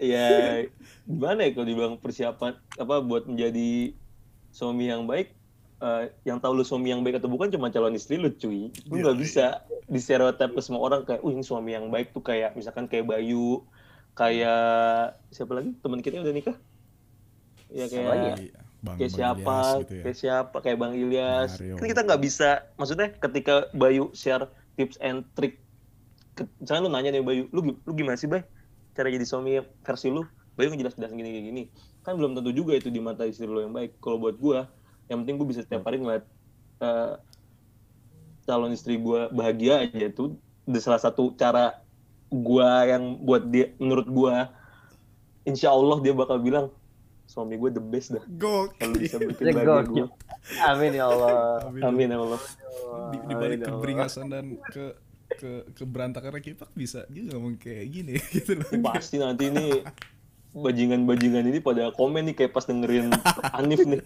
Speaker 4: ya gimana ya kalau dibilang persiapan apa buat menjadi suami yang baik eh, yang tahu lu suami yang baik atau bukan cuma calon istri lu cuy lu
Speaker 2: Iya,
Speaker 4: nggak bisa di stereotip ke semua orang kayak uh ini suami yang baik tuh kayak misalkan kayak Bayu kayak siapa lagi teman kita yang udah nikah ya
Speaker 3: lagi ya?
Speaker 4: kayak
Speaker 2: Bang,
Speaker 4: kayak
Speaker 2: Bang
Speaker 4: siapa,
Speaker 2: Ilyas gitu ya.
Speaker 4: kayak siapa, kayak Bang Ilyas.
Speaker 2: Mario.
Speaker 4: Kan kita nggak bisa, maksudnya ketika Bayu share tips and trick, ke, misalnya lu nanya nih Bayu, lu, lu gimana sih Bay? Cara jadi suami versi lu, Bayu ngejelas-jelas gini kayak gini. Kan belum tentu juga itu di mata istri lu yang baik. Kalau buat gua, yang penting gua bisa setiap hari ngeliat eh, calon istri gua bahagia aja itu udah salah satu cara gua yang buat dia, menurut gua, insya Allah dia bakal bilang suami gue the best dah kalau bisa bikin bahagia gue.
Speaker 3: Amin ya Allah.
Speaker 4: Amin ya Allah.
Speaker 2: Di, di balik
Speaker 3: ya
Speaker 2: keberingasan dan ke ke keberantakan kipak bisa juga ngomong kayak gini gitu loh.
Speaker 4: Pasti nanti ini bajingan-bajingan ini pada komen nih kayak pas dengerin Anif nih.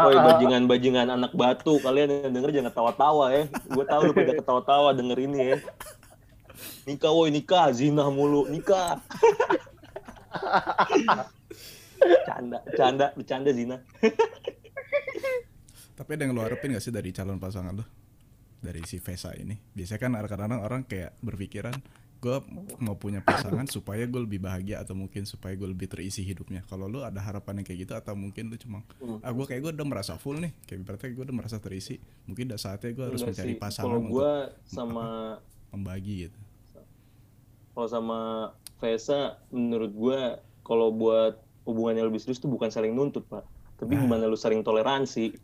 Speaker 4: Woi bajingan-bajingan anak batu kalian yang denger jangan tawa-tawa ya. Gue tahu lu pada ketawa-tawa denger ini ya. Nikah woi nikah zina mulu nikah. canda canda bercanda zina.
Speaker 2: Tapi ada yang lo harapin gak sih dari calon pasangan lo? Dari si Vesa ini. Biasanya kan kadang-kadang orang kayak berpikiran gue mau punya pasangan supaya gue lebih bahagia atau mungkin supaya gue lebih terisi hidupnya. Kalau lo ada harapan yang kayak gitu atau mungkin lo cuma
Speaker 4: Hmm.
Speaker 2: ah gue kayak gue udah merasa full nih, kayak berarti gue udah merasa terisi. Mungkin udah saatnya gue harus
Speaker 4: Enggak
Speaker 2: mencari
Speaker 4: sih.
Speaker 2: pasangan
Speaker 4: Kalau gue sama
Speaker 2: membagi gitu.
Speaker 4: kalau sama Vesa menurut gue kalau buat hubungannya lebih serius tuh bukan saling nuntut pak tapi gimana lu saling toleransi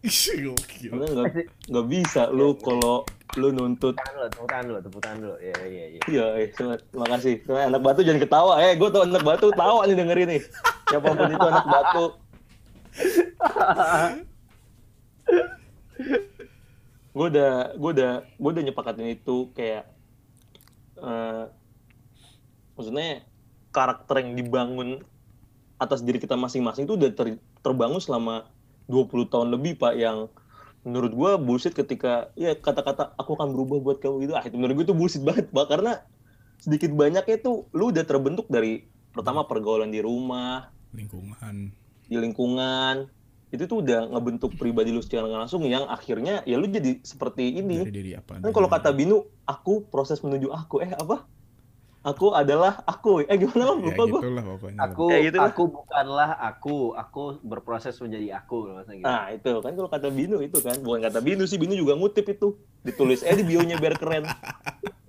Speaker 4: karena nggak nggak bisa lu kalau lu nuntut
Speaker 3: Tepuk tangan dulu, tepuk tangan dulu, tepuk tangan dulu. Iya, iya, iya.
Speaker 4: Iya, eh, terima- kasih. Anak batu jangan ketawa. Eh, gue tau anak batu tawa nih dengerin nih. Siapa pun itu anak batu. gue udah, gue udah, gue udah nyepakatin itu kayak, eh maksudnya karakter yang dibangun atas diri kita masing-masing itu udah ter- terbangun selama 20 tahun lebih pak yang menurut gue bullshit ketika ya kata-kata aku akan berubah buat kamu gitu. Ah itu menurut gue itu bullshit banget pak karena sedikit banyaknya itu lu udah terbentuk dari pertama pergaulan di rumah
Speaker 2: Lingkungan.
Speaker 4: di lingkungan. Itu tuh udah ngebentuk pribadi lu secara langsung yang akhirnya ya lu jadi seperti ini.
Speaker 2: Dari diri apa?
Speaker 4: kan kalau kata Binu aku proses menuju aku. Eh apa aku adalah aku eh gimana
Speaker 2: ya
Speaker 4: lupa gue
Speaker 2: gitulah pokoknya.
Speaker 3: Aku,
Speaker 4: Kayak gitu lah.
Speaker 3: aku bukanlah aku. Aku berproses menjadi aku. Maksudnya gitu.
Speaker 4: Nah itu kan kalau kata Binu itu kan bukan kata Binu sih Binu juga ngutip itu ditulis eh di bionya biar keren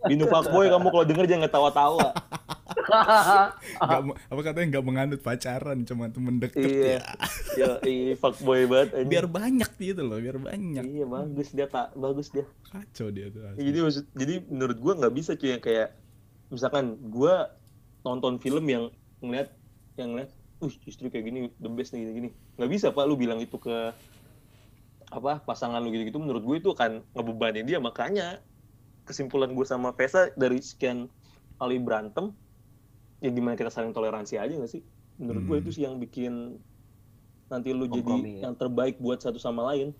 Speaker 4: Binu fuckboy kamu kalau denger jangan ketawa-tawa
Speaker 2: me- apa katanya nggak menganut pacaran cuma temen deket
Speaker 4: iya
Speaker 2: ya.
Speaker 4: ya iya fuckboy banget anjing.
Speaker 2: biar banyak gitu loh biar banyak
Speaker 4: iya bagus dia tak bagus dia
Speaker 2: kacau dia tuh asli.
Speaker 4: jadi maksud jadi menurut gua nggak bisa cuy yang kayak misalkan gua nonton film yang ngeliat yang ngeliat uh istri kayak gini the best nih gini gini nggak bisa pak lu bilang itu ke apa pasangan lu gitu gitu menurut gue itu akan ngebebani dia. Makanya kesimpulan gue sama Vesa dari sekian kali berantem ya gimana kita saling toleransi aja gak sih? Menurut gue
Speaker 2: Hmm.
Speaker 4: itu sih yang bikin nanti lu jadi
Speaker 3: Kompromi ya.
Speaker 4: yang terbaik buat satu sama lain.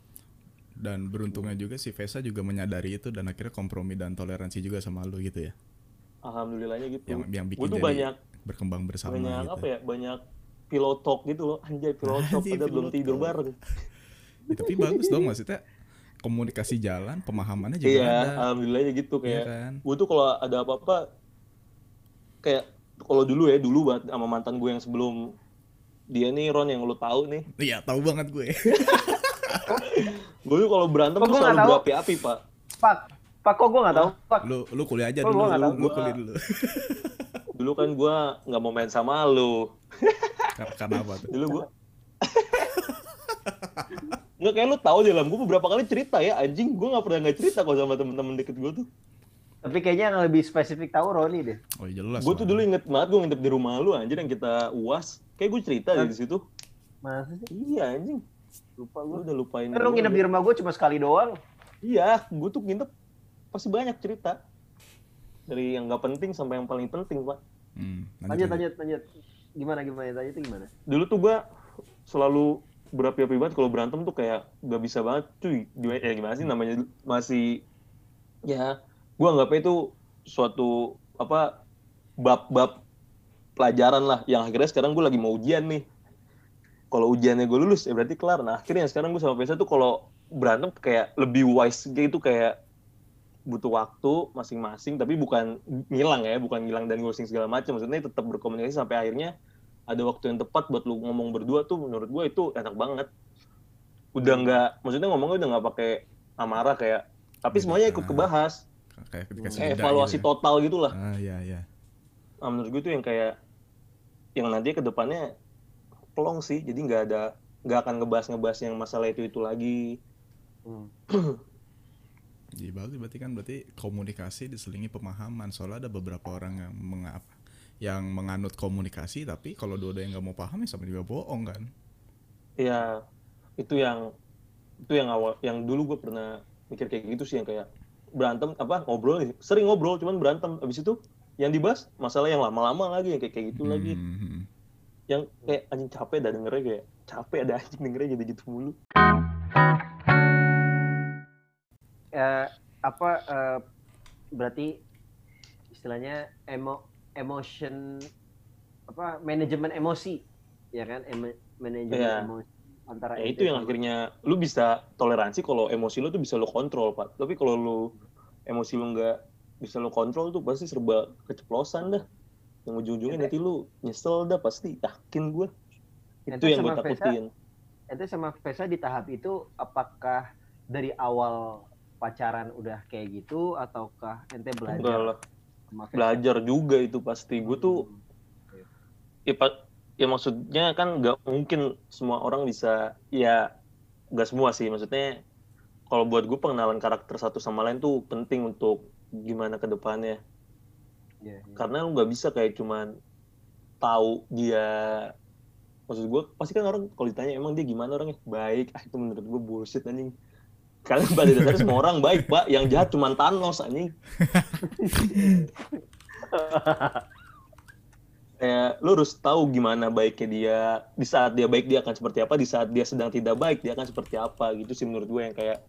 Speaker 2: Dan beruntungnya juga si Vesa juga menyadari itu dan akhirnya kompromi dan toleransi juga sama lu gitu ya
Speaker 4: alhamdulillahnya gitu.
Speaker 2: Yang yang bikin
Speaker 4: gue tuh banyak
Speaker 2: berkembang bersama
Speaker 4: banyak
Speaker 2: gitu.
Speaker 4: apa ya banyak pilot talk gitu loh. Anjay pilot talk
Speaker 2: Anjay,
Speaker 4: pada belum tidur
Speaker 2: talk.
Speaker 4: bareng.
Speaker 2: Ya, tapi bagus dong maksudnya komunikasi jalan pemahamannya juga
Speaker 4: iya
Speaker 2: ada.
Speaker 4: alhamdulillahnya gitu
Speaker 2: Iya
Speaker 4: kayak
Speaker 2: kan?
Speaker 4: gue tuh kalau ada apa-apa kayak kalau dulu ya dulu banget sama mantan gue yang sebelum dia nih Ron yang lo tahu nih.
Speaker 2: Iya tahu banget gue.
Speaker 4: Gue tuh kalau berantem
Speaker 3: Kok
Speaker 4: tuh selalu berapi-api pak.
Speaker 3: Pak, Pak kok gue nggak tahu. Pak,
Speaker 2: lu lu kuliah aja dulu
Speaker 3: gua
Speaker 2: lu, lu kuliah dulu.
Speaker 4: Dulu kan gue nggak mau main sama lo
Speaker 2: Kar- karena apa tuh?
Speaker 4: Dulu gue Nggak kayak lu tahu di dalam gue beberapa kali cerita ya anjing. Gue nggak pernah nggak cerita kok sama temen-temen deket gue tuh.
Speaker 3: Tapi kayaknya yang lebih spesifik tahu Roni deh.
Speaker 2: oh iya jelas
Speaker 4: gue tuh dulu inget banget gue nginep di rumah lu anjir yang kita uas. Kayak gue cerita di situ.
Speaker 3: Masa sih?
Speaker 4: iya anjing.
Speaker 3: Lupa
Speaker 4: lu
Speaker 3: gue.
Speaker 4: udah lupain
Speaker 3: Kan lu
Speaker 4: gua
Speaker 3: nginep di rumah gue cuma sekali doang.
Speaker 4: Iya, gue tuh nginep pasti banyak cerita. Dari yang nggak penting sampai yang paling penting, Pak.
Speaker 2: Hmm,
Speaker 3: Lanjut, lanjut, lanjut. Gimana, gimana? Tanya itu gimana?
Speaker 4: Dulu tuh gue selalu berapi-api banget kalau berantem tuh kayak gak bisa banget, cuy. Gimana, ya gimana sih namanya masih ya gue anggapnya itu suatu apa bab-bab pelajaran lah yang akhirnya sekarang gue lagi mau ujian nih kalau ujiannya gue lulus ya berarti kelar nah akhirnya sekarang gue sama Pesa tuh kalau berantem kayak lebih wise gitu kayak butuh waktu masing-masing tapi bukan ngilang ya bukan ngilang dan ghosting segala macam maksudnya tetap berkomunikasi sampai akhirnya ada waktu yang tepat buat lu ngomong berdua tuh menurut gue itu enak banget. Udah nggak maksudnya ngomongnya udah nggak pakai amarah kayak tapi semuanya ikut kebahas.
Speaker 2: kayak jeda
Speaker 4: evaluasi
Speaker 2: gitu ya.
Speaker 4: total gitu lah
Speaker 2: ah iya iya.
Speaker 4: Nah, menurut gue tuh yang kayak yang nanti ke depannya pelong sih. Jadi nggak ada nggak akan ngebahas ngebahas yang masalah itu itu lagi.
Speaker 3: Hmm.
Speaker 2: Jadi bagus berarti kan berarti komunikasi diselingi pemahaman. Soalnya ada beberapa orang yang mengapa yang menganut komunikasi tapi kalau dua yang nggak mau paham ya sama juga bohong kan.
Speaker 4: ya itu yang itu yang awal yang dulu gue pernah mikir kayak gitu sih yang kayak berantem apa ngobrol sering ngobrol cuman berantem. Abis itu yang dibahas masalah yang lama-lama lagi yang kayak kayak gitu lagi.
Speaker 2: Hmm,
Speaker 4: yang kayak anjing capek dah dengernya kayak capek ada anjing dengernya gitu-gitu mulu
Speaker 3: Eh, apa eh, berarti istilahnya emo emotion apa manajemen emosi ya kan? Emo- manajemen
Speaker 4: Iya.
Speaker 3: emosi antara
Speaker 4: ya itu yang akhirnya lu bisa toleransi kalau emosi lu tuh bisa lu kontrol pak. Tapi kalau lu emosi lu nggak bisa lu kontrol tuh pasti serba keceplosan dah. Yang ujung-ujungnya
Speaker 3: Ya,
Speaker 4: nanti lu nyesel dah pasti yakin gue itu
Speaker 3: Ente
Speaker 4: yang gue
Speaker 3: Vesa,
Speaker 4: takutin.
Speaker 3: ente sama Vesa di tahap itu apakah dari awal pacaran udah kayak gitu ataukah ente
Speaker 4: enggak
Speaker 3: belajar
Speaker 4: lah.
Speaker 3: Vesa?
Speaker 4: belajar juga itu pasti. Gue tuh
Speaker 3: Hmm.
Speaker 4: ya, ya maksudnya kan nggak mungkin semua orang bisa ya nggak semua sih. Maksudnya kalau buat gue pengenalan karakter satu sama lain tuh penting untuk gimana ke depannya.
Speaker 3: Iya, iya.
Speaker 4: karena lu nggak bisa kayak cuman tahu dia maksud gue pasti kan orang kalau ditanya emang dia gimana orangnya? Baik. Ah itu menurut gue bullshit anjing kalian pada dasarnya semua orang baik pak. Yang jahat cuman Thanos anjing. Kayak lu harus tahu gimana baiknya dia di saat dia baik dia akan seperti apa di saat dia sedang tidak baik dia akan seperti apa gitu sih menurut gue yang kayak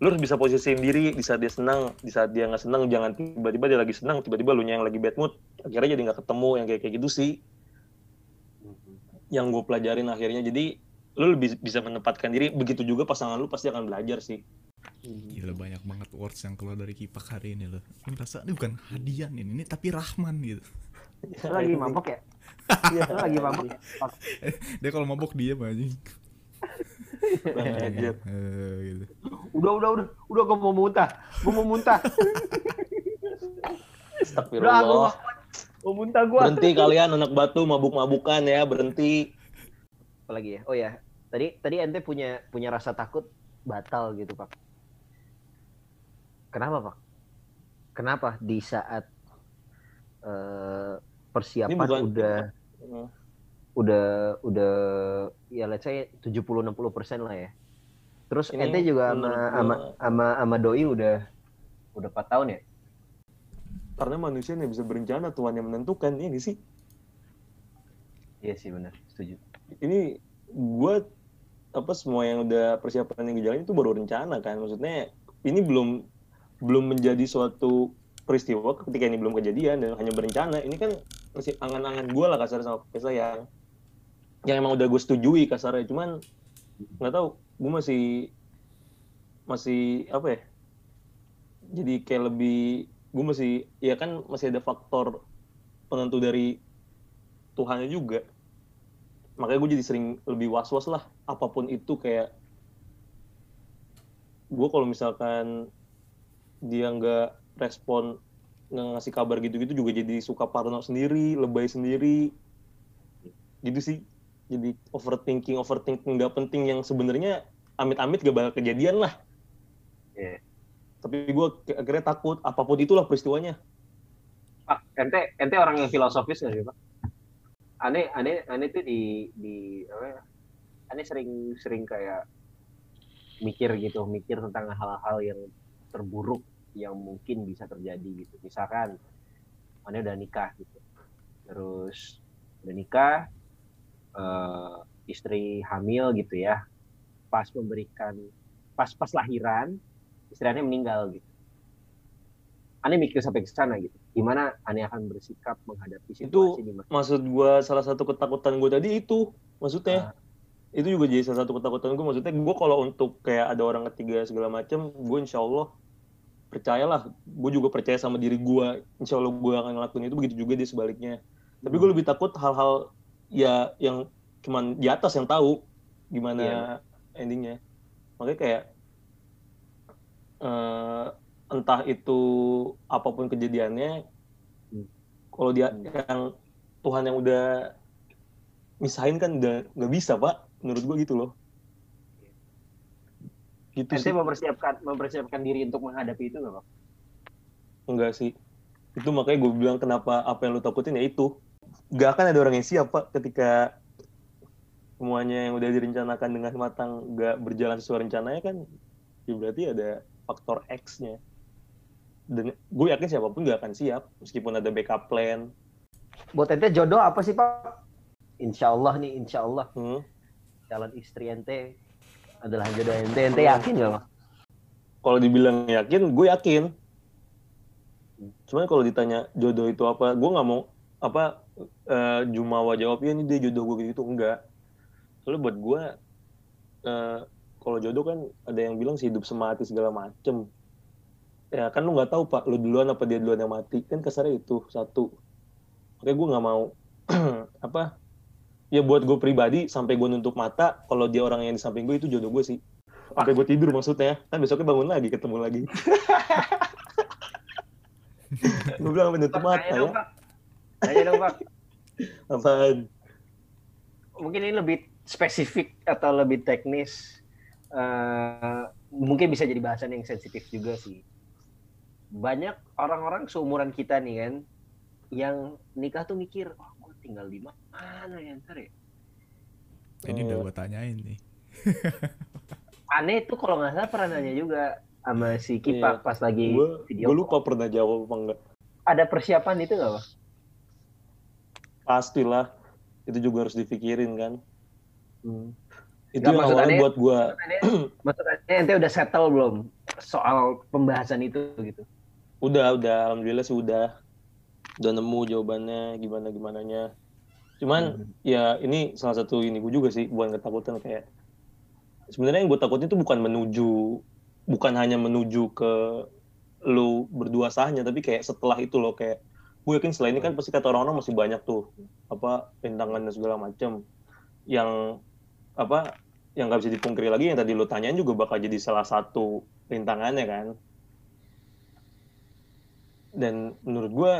Speaker 4: lu harus bisa posisiin diri di saat dia senang di saat dia nggak senang jangan tiba-tiba dia lagi senang tiba-tiba lu yang lagi bad mood akhirnya jadi nggak ketemu yang kayak kayak gitu sih. Yang gue pelajarin akhirnya jadi lu lebih bisa menempatkan diri begitu juga pasangan lu pasti akan belajar sih
Speaker 2: Gila banyak banget words yang keluar dari kipak hari ini loh. Ini rasa ini bukan hadiah ini, ini tapi Rahman gitu.
Speaker 3: Lu lagi mabok ya?
Speaker 4: Iya.
Speaker 3: Lu lagi mabok ya?
Speaker 2: Dia kalau mabok dia anjing.
Speaker 4: Anjir.
Speaker 2: Eh, gitu.
Speaker 3: Udah, udah, udah, udah gue mau muntah, gue mau muntah. Udah, gue
Speaker 4: Astagfirullah.
Speaker 3: mau muntah gue.
Speaker 4: Berhenti kalian anak batu mabuk-mabukan ya, berhenti.
Speaker 3: Apalagi ya? Oh ya, tadi tadi ente punya punya rasa takut batal gitu pak. Kenapa pak? Kenapa di saat eh, persiapan
Speaker 4: bukan-
Speaker 3: udah udah udah ya let's say 70-60 persen lah ya. Terus
Speaker 4: Ini
Speaker 3: ente juga sama sama sama sama doi udah udah 4 tahun ya?
Speaker 4: Karena manusia yang bisa berencana, Tuhan yang menentukan. Ini sih,
Speaker 3: Iya sih benar, setuju.
Speaker 4: ini gue apa semua yang udah persiapan yang gue jalanin itu baru rencana kan. Maksudnya ini belum belum menjadi suatu peristiwa ketika ini belum kejadian dan hanya berencana. Ini kan masih angan-angan gue lah kasarnya sama Pesa yang yang emang udah gue setujui kasarnya. Cuman nggak tahu, gue masih masih apa ya? Jadi kayak lebih gue masih ya kan masih ada faktor penentu dari Tuhannya juga. Makanya gue jadi sering lebih was-was lah apa pun itu kayak gue kalau misalkan dia nggak respon nggak ngasih kabar gitu-gitu juga jadi suka parno sendiri lebay sendiri. Gitu sih. Jadi overthinking overthinking nggak penting yang sebenarnya amit-amit gak bakal kejadian lah.
Speaker 3: Iya.
Speaker 4: tapi gue akhirnya takut apa pun itulah peristiwanya.
Speaker 3: Pak, ente ente orang yang filosofis nggak sih pak? Aneh aneh aneh tuh di di apa ya? Aneh sering sering kayak mikir gitu, mikir tentang hal-hal yang terburuk yang mungkin bisa terjadi gitu. Misalkan aneh udah nikah gitu, terus udah nikah, eh, istri hamil gitu ya, pas memberikan pas pas lahiran istri aneh meninggal gitu. Aneh mikir sampai ke sana gitu. Gimana aneh akan bersikap menghadapi situasi di mana?
Speaker 4: maksud gue salah satu ketakutan gue tadi itu maksudnya. Itu juga jadi salah satu ketakutan gue maksudnya gue kalau untuk kayak ada orang ketiga segala macam gue insya Allah percayalah gue juga percaya sama diri gue insya Allah gue akan ngelakuin itu begitu juga dia sebaliknya. Tapi gue lebih takut hal-hal ya yang cuman di atas yang tahu gimana
Speaker 3: Iya.
Speaker 4: endingnya. Makanya kayak eh, entah itu apa pun kejadiannya
Speaker 3: Hmm.
Speaker 4: kalau dia
Speaker 3: Hmm.
Speaker 4: yang Tuhan yang udah misahin kan udah nggak bisa pak menurut gue gitu loh gitu
Speaker 3: Ente
Speaker 4: sih
Speaker 3: mempersiapkan mempersiapkan diri untuk menghadapi itu nggak pak?
Speaker 4: enggak sih itu makanya gue bilang kenapa apa yang lu takutin ya itu nggak akan ada orang yang siap pak ketika semuanya yang udah direncanakan dengan matang nggak berjalan sesuai rencananya kan ya berarti ada faktor X-nya dan gue yakin siapa pun nggak akan siap meskipun ada backup plan
Speaker 3: Buat ente jodoh apa sih pak? insya Allah nih insya Allah
Speaker 4: Hmm.
Speaker 3: calon istri ente adalah jodoh ente ente yakin gak Mak?
Speaker 4: Kalau dibilang yakin, gue yakin. Cuman kalau ditanya jodoh itu apa, gue nggak mau apa eh, Jumawa jawab ya ini dia jodoh gue gitu enggak. Soalnya buat gue eh, kalau jodoh kan ada yang bilang sih hidup semati segala macem. Ya kan lu nggak tahu pak, lu duluan apa dia duluan yang mati kan kasarnya itu satu. Makanya gue nggak mau apa ya buat gue pribadi sampai gue nutup mata kalau dia orang yang di samping gue itu jodoh gue sih sampai gue tidur maksudnya kan besoknya bangun lagi ketemu lagi gue bilang sampai nutup mata ya
Speaker 3: dong, Pak. Tanya dong, Pak.
Speaker 4: apaan
Speaker 3: Mungkin ini lebih spesifik atau lebih teknis. Eh, mungkin bisa jadi bahasan yang sensitif juga sih. Banyak orang-orang seumuran kita nih kan, yang nikah tuh mikir, oh, gue tinggal di mana ya ntar ya?
Speaker 2: Ini udah gue tanyain nih.
Speaker 3: Aneh tuh kalau nggak salah pernah nanya juga sama si Kipak
Speaker 4: Iya.
Speaker 3: pas lagi
Speaker 4: gue
Speaker 3: video
Speaker 4: gue lupa pernah jawab apa enggak
Speaker 3: Ada persiapan itu nggak, Pak?
Speaker 4: pastilah itu juga harus dipikirin kan
Speaker 3: Hmm.
Speaker 4: itu
Speaker 3: Nggak,
Speaker 4: yang awalnya
Speaker 3: aneh-
Speaker 4: buat gue
Speaker 3: Maksudnya ente udah settle belum soal pembahasan itu gitu?
Speaker 4: Udah udah alhamdulillah sih udah. Udah nemu jawabannya gimana gimananya. Cuman ya ini salah satu ini gue juga sih bukan ketakutan kayak sebenarnya yang gue takutin itu bukan menuju bukan hanya menuju ke lu berdua sahnya tapi kayak setelah itu loh kayak gue yakin setelah ini kan pasti kata orang-orang masih banyak tuh apa rintangan dan segala macam yang apa yang nggak bisa dipungkiri lagi yang tadi lo tanyain juga bakal jadi salah satu rintangannya kan dan menurut gue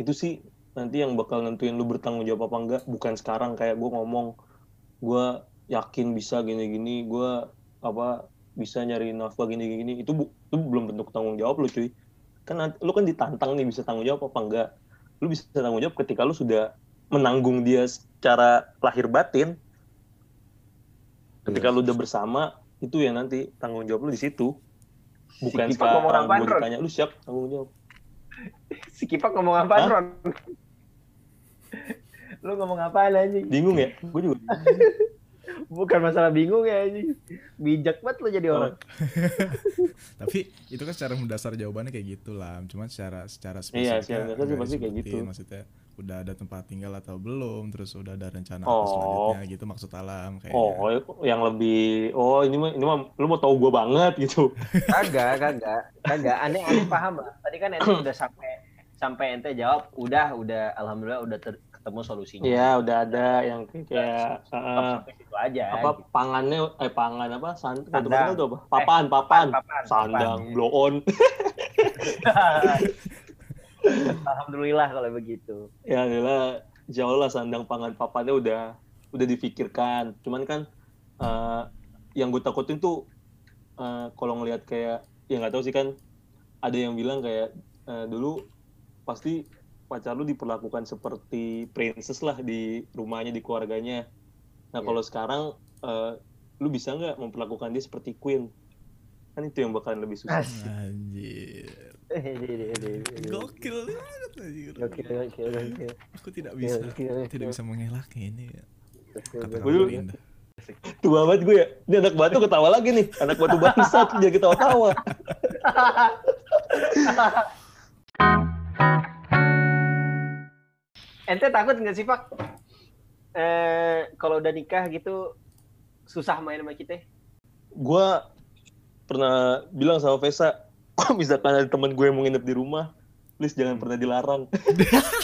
Speaker 4: itu sih nanti yang bakal nentuin lu bertanggung jawab apa enggak. Bukan sekarang kayak gue ngomong gue yakin bisa gini-gini gue apa bisa nyari nafkah gini-gini. Itu bu- itu belum bentuk tanggung jawab lu cuy. Kan nanti, lu kan ditantang nih bisa tanggung jawab apa enggak. Lu bisa tanggung jawab ketika lu sudah menanggung dia secara lahir batin. Ketika lu udah bersama itu yang nanti tanggung jawab lu di situ bukan
Speaker 3: Si Kipak ngomong
Speaker 4: gue
Speaker 3: Ron?
Speaker 4: ditanya lu siap tanggung jawab
Speaker 3: Si Kipak ngomong apa? Ron? Lu ngomong apa anjing?
Speaker 4: bingung ya gue juga
Speaker 3: Bukan masalah bingung ya anjing. Bijak banget lu jadi orang.
Speaker 2: Tapi itu kan secara mendasar jawabannya kayak gitu lah. Cuman secara secara
Speaker 4: Iya,
Speaker 2: spesifik
Speaker 4: secara mendasar sih pasti kayak gitu.
Speaker 2: Maksudnya udah ada tempat tinggal atau belum, terus udah ada rencana apa
Speaker 4: Oh.
Speaker 2: selanjutnya gitu maksud alam kayaknya.
Speaker 4: Oh, yang lebih oh ini mah ini mah lu mau tahu gue banget gitu.
Speaker 3: Kagak, kagak. Kagak. Aneh aneh paham lah. Tadi kan ente udah sampai sampai ente jawab, udah, udah alhamdulillah udah ter- ketemu solusinya.
Speaker 4: Iya, udah ada yang kayak, kayak uh,
Speaker 3: sampai situ aja.
Speaker 4: apa
Speaker 3: gitu.
Speaker 4: pangannya eh pangan apa san
Speaker 3: Sandang.
Speaker 4: kata itu apa? Papan, papan,
Speaker 3: papan,
Speaker 4: sandang,
Speaker 3: papan.
Speaker 4: blow on.
Speaker 3: Alhamdulillah kalau begitu.
Speaker 4: ya adalah insya Allah sandang pangan papannya udah udah difikirkan. Cuman kan eh, yang gue takutin tuh eh, kalau ngelihat kayak ya nggak tahu sih kan ada yang bilang kayak eh, dulu pasti pacar lu diperlakukan seperti princess lah di rumahnya di keluarganya. Nah
Speaker 3: Iya.
Speaker 4: kalau sekarang eh, lu bisa nggak memperlakukan dia seperti queen? Kan itu yang bakalan lebih susah.
Speaker 2: Anjir.
Speaker 3: Gokil,
Speaker 2: Gokil banget anjir.
Speaker 3: gokil, gokil.
Speaker 2: Aku tidak bisa
Speaker 3: Gokil,
Speaker 2: tidak
Speaker 3: gokil.
Speaker 2: bisa mengelak ini.
Speaker 3: Gokil,
Speaker 2: Kata
Speaker 3: gokil.
Speaker 4: Dulu-
Speaker 2: indah.
Speaker 4: Tua banget gue ya. Ini anak batu ketawa lagi nih. Anak batu bangsat jadi ketawa-tawa.
Speaker 3: Ente takut nggak sih Pak? Eh kalau udah nikah gitu susah main sama kita?
Speaker 4: gue pernah bilang sama Vesa, kok misalkan ada teman gue yang mau nginep di rumah, please jangan pernah dilarang.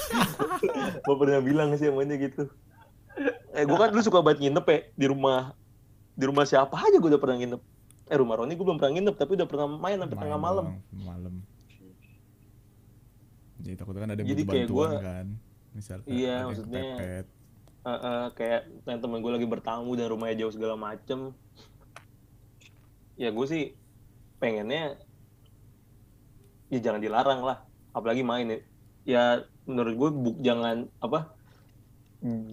Speaker 4: gue pernah bilang sih dia gitu. Eh gue kan dulu suka banget nginep ya di rumah di rumah siapa aja gue udah pernah nginep. Eh rumah Roni gue belum pernah nginep tapi udah pernah main sampai tengah malam.
Speaker 2: Malam. Jadi takutnya kan ada yang
Speaker 4: Jadi kayak
Speaker 2: bantuan
Speaker 4: gua-
Speaker 2: kan. Misalnya
Speaker 4: Iya, maksudnya-
Speaker 2: kepepet.
Speaker 4: Eh, eh, kayak yang temen gue lagi bertamu dan rumahnya jauh segala macem. Ya gue sih pengennya ya jangan dilarang lah, apalagi main ya. Ya menurut gue bu- jangan apa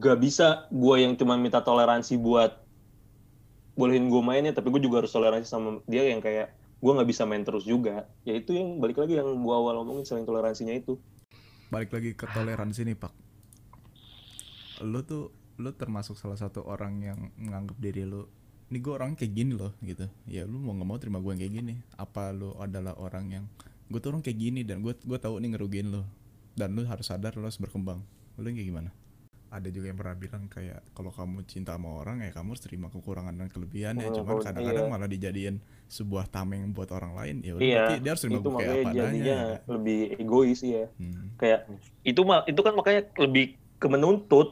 Speaker 4: gak bisa gue yang cuma minta toleransi buat bolehin gue mainnya, tapi gue juga harus toleransi sama dia yang kayak gue nggak bisa main terus juga. Ya itu yang balik lagi yang gue awal ngomongin selain toleransinya itu.
Speaker 2: Balik lagi ke toleransi nih, Pak. lu tuh lu termasuk salah satu orang yang menganggap diri lu ini gue orang kayak gini loh gitu ya lu mau nggak mau terima gue yang kayak gini apa lu adalah orang yang gue tuh orang kayak gini dan gue gue tahu nih ngerugiin lu dan lu harus sadar lu harus berkembang. Lu yang kayak gimana? Ada juga yang pernah bilang kayak kalau kamu cinta sama orang ya kamu harus terima kekurangan dan kelebihannya
Speaker 4: Oh,
Speaker 2: cuman
Speaker 4: iya.
Speaker 2: kadang-kadang malah dijadiin sebuah tameng buat orang lain ya udah
Speaker 4: Iya,
Speaker 2: berarti dia harus terima
Speaker 4: itu
Speaker 2: kayak apa adanya
Speaker 4: jadinya lebih egois ya.
Speaker 2: Hmm.
Speaker 4: Kayak itu mah itu kan makanya lebih ke menuntut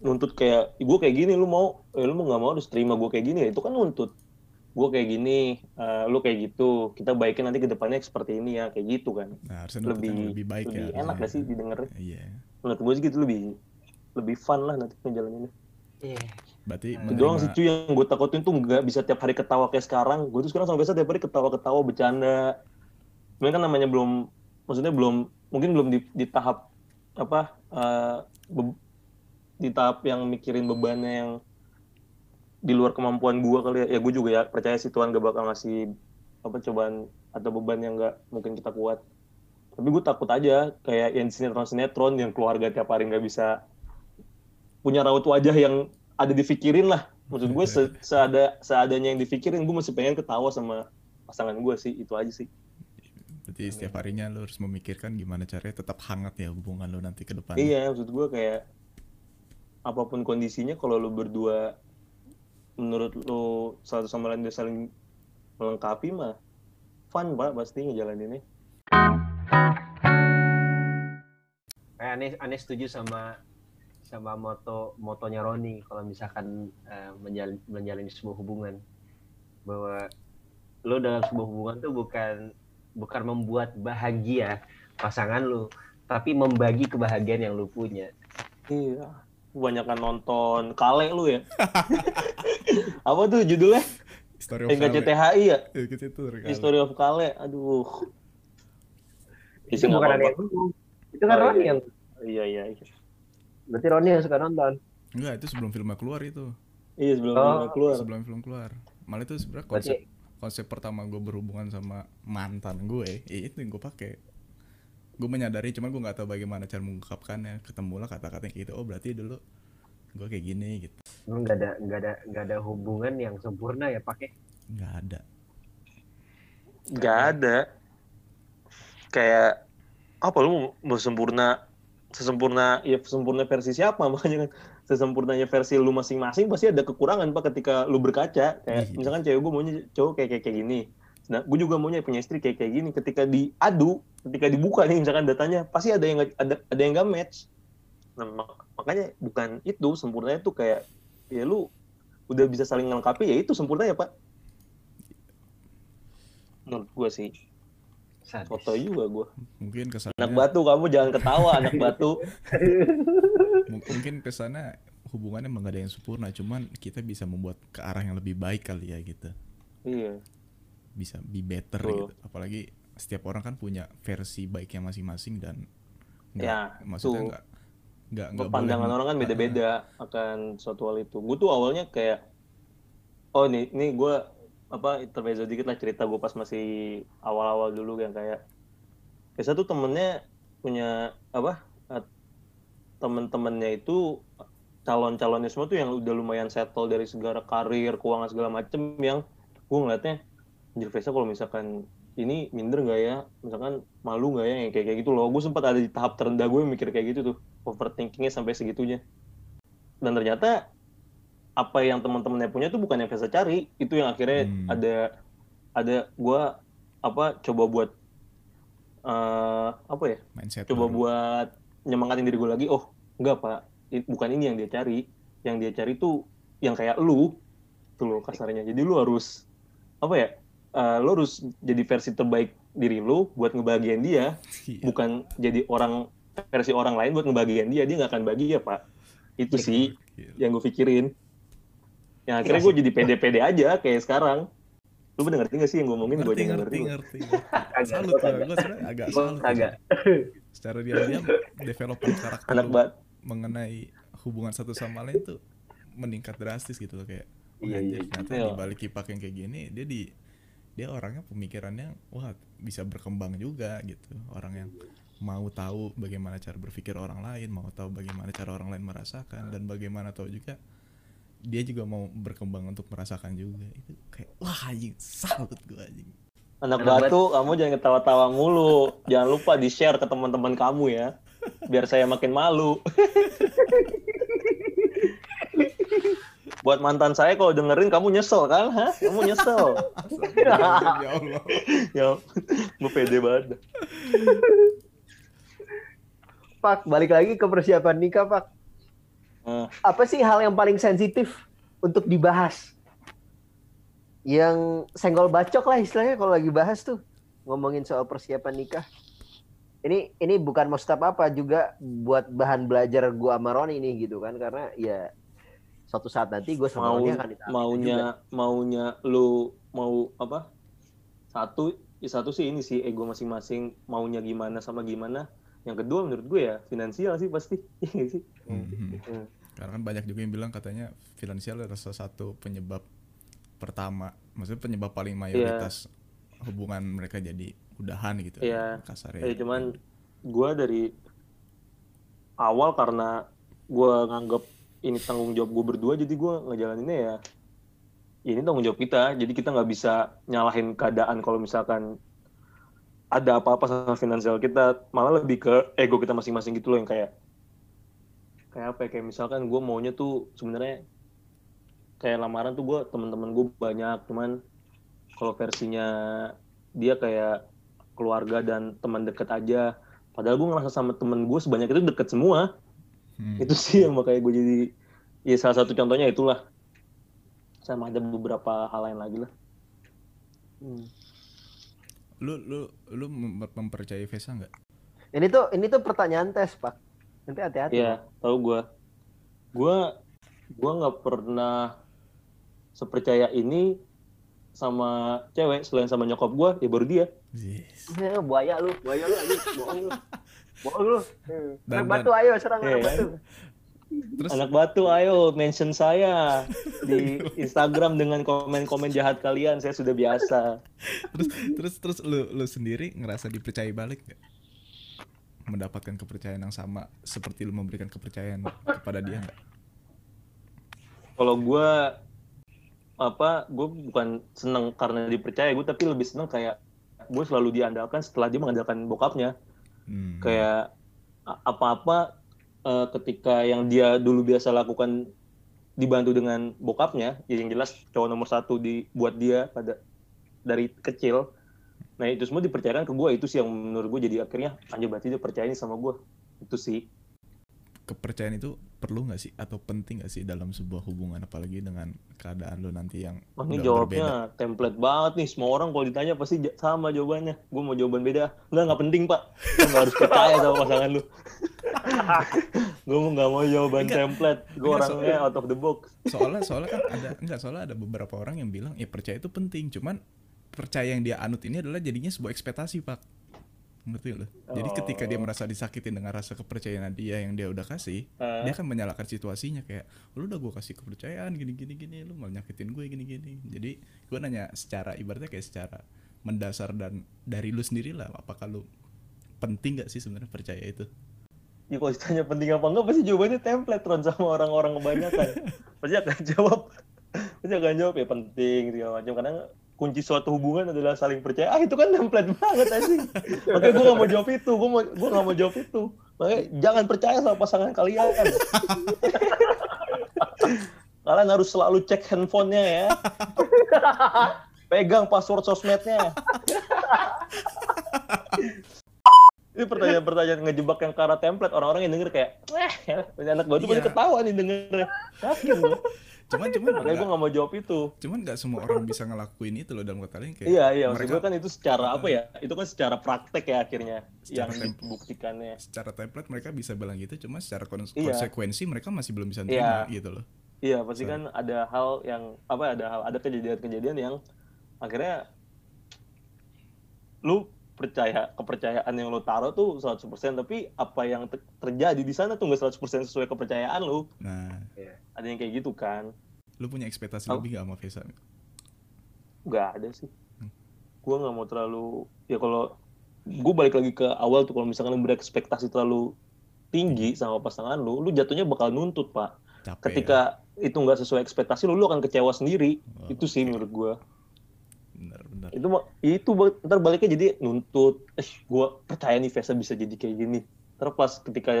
Speaker 4: nuntut kayak gue kayak gini lu mau eh, lu mau nggak mau harus terima gue kayak gini ya. Itu kan nuntut gue kayak gini eh, lu kayak gitu kita baikin nanti ke depannya seperti ini ya kayak gitu kan.
Speaker 2: Nah
Speaker 4: lebih
Speaker 2: lebih baik ya
Speaker 4: lebih enak
Speaker 2: harusnya.
Speaker 4: gak sih didengarnya
Speaker 2: iya.
Speaker 4: Menurut gue sih gitu lebih lebih fun lah nanti ngejalaninnya.
Speaker 3: Iya.
Speaker 2: berarti
Speaker 4: itu doang sih
Speaker 2: menerima
Speaker 4: cuy yang gue takutin tuh nggak bisa tiap hari ketawa kayak sekarang. Gue tuh sekarang sampai biasa tiap hari ketawa-ketawa bercanda. Cuman kan namanya belum maksudnya belum mungkin belum di, di tahap apa eh, be- di tahap yang mikirin bebannya yang di luar kemampuan gue kali ya. Ya gue juga ya percaya sih Tuhan gak bakal ngasih apa cobaan atau beban yang nggak mungkin kita kuat. Tapi gue takut aja kayak yang sinetron sinetron yang keluarga tiap hari nggak bisa punya raut wajah yang ada dipikirin lah. Maksud gue se- seada seadanya yang dipikirin gue masih pengen ketawa sama pasangan gue sih. Itu aja sih.
Speaker 2: Berarti setiap harinya lu harus memikirkan gimana caranya tetap hangat ya hubungan lu nanti ke depan
Speaker 4: iya maksud gue kayak apa pun kondisinya kalau lu berdua menurut lu satu sama lain udah saling melengkapi mah fun pak pasti ngejalaninnya.
Speaker 3: Eh, aneh aneh setuju sama sama moto motonya Roni kalau misalkan eh, menjal- menjalani sebuah hubungan. Bahwa lo dalam sebuah hubungan tuh bukan bukan membuat bahagia pasangan lu tapi membagi kebahagiaan yang lu punya.
Speaker 4: Iya kebanyakan nonton kale lu ya apa tuh judulnya
Speaker 2: Story of
Speaker 4: enggak
Speaker 2: Kale.
Speaker 4: CTHI ya
Speaker 2: Eh, gitu.
Speaker 4: History of Kale aduh
Speaker 3: itu bukan ngomong. itu kan
Speaker 4: Oh,
Speaker 3: Roni
Speaker 4: iya.
Speaker 3: yang
Speaker 4: iya iya iya
Speaker 3: berarti Roni yang suka nonton
Speaker 2: Enggak, itu sebelum filmnya keluar itu.
Speaker 4: iya sebelum
Speaker 3: Oh.
Speaker 4: filmnya keluar
Speaker 2: Sebelum film keluar. Malah itu sebenarnya
Speaker 3: berarti
Speaker 2: konsep konsep pertama gue berhubungan sama mantan gue, ya itu yang gue pakai. Gue menyadari, cuman gue nggak tahu bagaimana cara mengungkapkannya. Ketemulah kata-kata yang kayak gitu. Oh berarti dulu gue kayak gini gitu.
Speaker 3: emang nggak ada nggak ada nggak ada hubungan yang sempurna ya pakai
Speaker 2: Nggak ada.
Speaker 4: Gak ada. Kayak apa lu mau- sempurna sesempurna ya sempurna versi siapa makanya kan sesempurnanya versi lu masing-masing pasti ada kekurangan pak ketika lu berkaca kayak
Speaker 2: Iya.
Speaker 4: misalkan cewek gue maunya cowok kayak kayak, kayak gini nah gue juga maunya punya istri kayak kayak gini ketika diadu ketika dibuka nih misalkan datanya pasti ada yang nggak- ada ada yang gak match nah mak- makanya bukan itu sempurnanya tuh kayak ya lu udah bisa saling melengkapi ya itu sempurna ya pak menurut gue sih
Speaker 3: Sadis.
Speaker 4: foto juga gue
Speaker 2: Mungkin kesannya
Speaker 4: anak batu kamu jangan ketawa anak batu
Speaker 2: mung- mungkin ke sana hubungannya emang gak ada yang sempurna. Cuman kita bisa membuat ke arah yang lebih baik kali ya gitu.
Speaker 4: iya
Speaker 2: Bisa be better
Speaker 4: Betul.
Speaker 2: gitu. Apalagi setiap orang kan punya versi baiknya masing-masing dan nggak-
Speaker 4: Ya,
Speaker 2: maksudnya nggak nggak nggak
Speaker 4: pandangan
Speaker 2: boleh-
Speaker 4: orang kan beda-beda akan suatu hal itu. Gue tuh awalnya kayak oh nih nih gue apa intermezzo dikit lah cerita gue pas masih awal-awal dulu yang kayak biasa tuh temennya punya apa eh, temen-temennya itu calon-calonnya semua tuh yang udah lumayan settle dari segala karir keuangan segala macem yang gue ngeliatnya anjir Vesa kalau misalkan ini minder nggak ya? Misalkan malu nggak ya? Yang kayak kayak gitu loh. Gue sempat ada di tahap terendah gue mikir kayak gitu tuh. Overthinkingnya sampai segitunya. Dan ternyata apa yang teman-temannya punya tuh bukan yang Vesa cari. Itu yang akhirnya
Speaker 2: Hmm.
Speaker 4: ada ada gue apa coba buat eh, apa ya?
Speaker 2: Mindset
Speaker 4: coba
Speaker 2: baru.
Speaker 4: buat nyemangatin diri gue lagi. Oh enggak pak. Bukan ini yang dia cari. Yang dia cari tuh yang kayak lu. Tuh lo kasarnya. Jadi lu harus apa ya eh, lu harus jadi versi terbaik diri lu buat ngebahagiain dia.
Speaker 2: Iya.
Speaker 4: bukan jadi orang versi orang lain buat ngebahagiain dia dia nggak akan bahagia pak. Itu sih
Speaker 2: Gila.
Speaker 4: yang gue pikirin. Yang akhirnya gue jadi pede-pede aja kayak sekarang. Lu bener ngerti gak sih yang gue ngomongin? Gue nggak
Speaker 2: ngerti
Speaker 4: ngerti.
Speaker 2: ngerti. Salut
Speaker 3: gua
Speaker 2: gue sebenarnya agak
Speaker 3: Gua
Speaker 2: salut
Speaker 3: kagak.
Speaker 2: secara diam-diam development karakter
Speaker 4: anak bat.
Speaker 2: mengenai hubungan satu sama lain tuh meningkat drastis gitu loh kayak wah,
Speaker 3: Iya, iya,
Speaker 2: ternyata
Speaker 4: iya.
Speaker 2: di balik kipak yang kayak gini dia di dia orangnya pemikirannya wah bisa berkembang juga gitu orang yang mau tahu bagaimana cara berpikir orang lain mau tahu bagaimana cara orang lain merasakan dan bagaimana tahu juga dia juga mau berkembang untuk merasakan juga itu kayak wah anjing salut gue anjing
Speaker 4: Anak batu, kamu jangan ketawa-tawa mulu. Jangan lupa di-share ke teman-teman kamu ya. Biar saya makin malu. Buat mantan saya kalau dengerin kamu nyesel kan? Hah? Kamu nyesel.
Speaker 2: ya Allah
Speaker 4: ya, gue pede banget.
Speaker 3: Pak, balik lagi ke persiapan nikah, Pak.
Speaker 4: Nah,
Speaker 3: Apa sih hal yang paling sensitif untuk dibahas? Yang senggol bacok lah istilahnya kalau lagi bahas tuh ngomongin soal persiapan nikah. Ini ini bukan maksud apa juga buat bahan belajar gua sama Roni nih gitu kan karena ya suatu saat nanti gue sama
Speaker 4: mau
Speaker 3: akan ditanya juga.
Speaker 4: maunya maunya lu mau apa? Satu ya satu sih ini sih ego masing-masing maunya gimana sama gimana. Yang kedua menurut gue ya finansial sih pasti. Iya sih.
Speaker 3: Hmm.
Speaker 2: karena kan banyak juga yang bilang katanya finansial adalah salah satu penyebab pertama maksudnya penyebab paling mayoritas hubungan mereka jadi udahan gitu
Speaker 4: Iya.
Speaker 2: kasarnya
Speaker 4: Eh cuman gue dari awal karena gue nganggap ini tanggung jawab gue berdua jadi gue ngejalaninnya ya ya ini tanggung jawab kita. Jadi kita nggak bisa nyalahin keadaan kalau misalkan ada apa-apa sama finansial kita. Malah lebih ke ego kita masing-masing gitu loh yang kayak kayak apa ya? Kayak misalkan gue maunya tuh sebenarnya kayak lamaran tuh gue teman-teman gue banyak. Cuman kalau versinya dia kayak keluarga dan teman deket aja. Padahal gue ngerasa sama temen gue sebanyak itu deket semua
Speaker 2: Hmm.
Speaker 4: itu sih yang makanya gue jadi ya salah satu contohnya itulah sama ada beberapa hal lain lagi lah Hmm.
Speaker 2: lu lu lu mem- mempercayai Vesa nggak
Speaker 3: Ini tuh ini tuh pertanyaan tes, Pak. Nanti hati-hati.
Speaker 4: Iya, tahu gue. Gue gue nggak pernah sepercaya ini sama cewek selain sama nyokap gue ya baru dia.
Speaker 2: yes.
Speaker 3: Buaya lu, buaya lu aja, bohong lu. Bohong lu.
Speaker 2: Dan-
Speaker 3: Anak batu ayo serang
Speaker 4: Iya,
Speaker 3: anak batu.
Speaker 2: terus
Speaker 4: Anak batu, ayo mention saya di Instagram dengan komen-komen jahat kalian. Saya sudah biasa.
Speaker 2: terus terus terus lu lu sendiri ngerasa dipercayai balik nggak mendapatkan kepercayaan yang sama seperti lu memberikan kepercayaan kepada dia nggak
Speaker 4: Kalau gue apa, gue bukan seneng karena dipercaya gue, tapi lebih seneng kayak gue selalu diandalkan setelah dia mengandalkan bokapnya.
Speaker 2: Hmm.
Speaker 4: kayak apa-apa eh, ketika yang dia dulu biasa lakukan dibantu dengan bokapnya, ya yang jelas cowok nomor satu di buat dia pada dari kecil. Nah itu semua dipercayakan ke gue itu sih yang menurut gue jadi akhirnya anjir berarti dia percaya ini sama gue itu sih.
Speaker 2: Kepercayaan itu perlu nggak sih atau penting nggak sih dalam sebuah hubungan apalagi dengan keadaan lu nanti yang
Speaker 4: Wah, ini jawabnya
Speaker 2: berbeda?
Speaker 4: template banget nih. Semua orang kalau ditanya pasti sama jawabannya. Gue mau jawaban beda. Enggak, nggak penting, Pak. Nggak harus percaya sama pasangan lu. gue mau nggak mau jawaban
Speaker 2: Enggak.
Speaker 4: template. Gue
Speaker 2: Enggak,
Speaker 4: orangnya out of the box.
Speaker 2: soalnya soalnya kan ada enggak soalnya ada beberapa orang yang bilang ya percaya itu penting cuman percaya yang dia anut ini adalah jadinya sebuah ekspektasi pak ngerti lo jadi ketika dia
Speaker 4: Oh.
Speaker 2: merasa disakitin dengan rasa kepercayaan dia yang dia udah kasih
Speaker 4: Ah.
Speaker 2: dia akan menyalahkan situasinya kayak lu udah gue kasih kepercayaan gini gini gini lu malah nyakitin gue gini gini jadi gue nanya secara ibaratnya kayak secara mendasar dan dari lu sendiri lah apakah lu penting gak sih sebenarnya percaya itu
Speaker 4: Ya kalau ditanya penting apa enggak pasti jawabannya template Ron sama orang-orang kebanyakan. pasti akan jawab. Pasti akan jawab ya penting segala macam karena kunci suatu hubungan adalah saling percaya. Ah itu kan template banget sih. Makanya gue gak mau jawab itu. Gue mau gue gak mau jawab itu. Makanya jangan percaya sama pasangan kalian. kalian harus selalu cek handphonenya ya. Pegang password sosmednya. Ini pertanyaan-pertanyaan ngejebak yang ke arah template. Orang-orang yang denger kayak, eh, ini anak baru pasti
Speaker 2: Iya.
Speaker 4: ketawa nih denger. Yakin gue.
Speaker 2: cuman cuman
Speaker 4: Makanya gue gak mau jawab itu.
Speaker 2: cuman nggak semua orang bisa ngelakuin itu loh dalam kata lain kayak
Speaker 4: Iya, iya.
Speaker 2: Mereka
Speaker 4: gue kan itu secara apa ya? Itu kan secara praktek ya akhirnya.
Speaker 2: Secara
Speaker 4: yang dibuktikannya.
Speaker 2: secara template mereka bisa bilang gitu cuma secara kon-
Speaker 4: Iya.
Speaker 2: konsekuensi mereka masih belum bisa terima
Speaker 4: Iya.
Speaker 2: gitu loh
Speaker 4: Iya, pasti
Speaker 2: Sorry.
Speaker 4: kan ada hal yang, apa ada hal, ada kejadian-kejadian yang akhirnya lu percaya kepercayaan yang lu taruh tuh 100% tapi apa yang te- terjadi di sana tuh nggak 100% sesuai kepercayaan lu
Speaker 2: nah
Speaker 4: ada yang kayak gitu kan
Speaker 2: lu punya ekspektasi
Speaker 4: Oh.
Speaker 2: lebih gak sama Vesa
Speaker 4: nggak ada sih
Speaker 2: Hmm.
Speaker 4: gue nggak mau terlalu ya kalau gue balik lagi ke awal tuh kalau misalkan lu berekspektasi terlalu tinggi sama pasangan lu, lu jatuhnya bakal nuntut pak.
Speaker 2: capek
Speaker 4: Ketika itu nggak sesuai ekspektasi lu, lu akan kecewa sendiri.
Speaker 2: Oh.
Speaker 4: Itu sih menurut gue.
Speaker 2: Bener bener
Speaker 4: Itu itu ntar baliknya jadi nuntut. Eh, gue percaya nih Vesa bisa jadi kayak gini. Terus pas ketika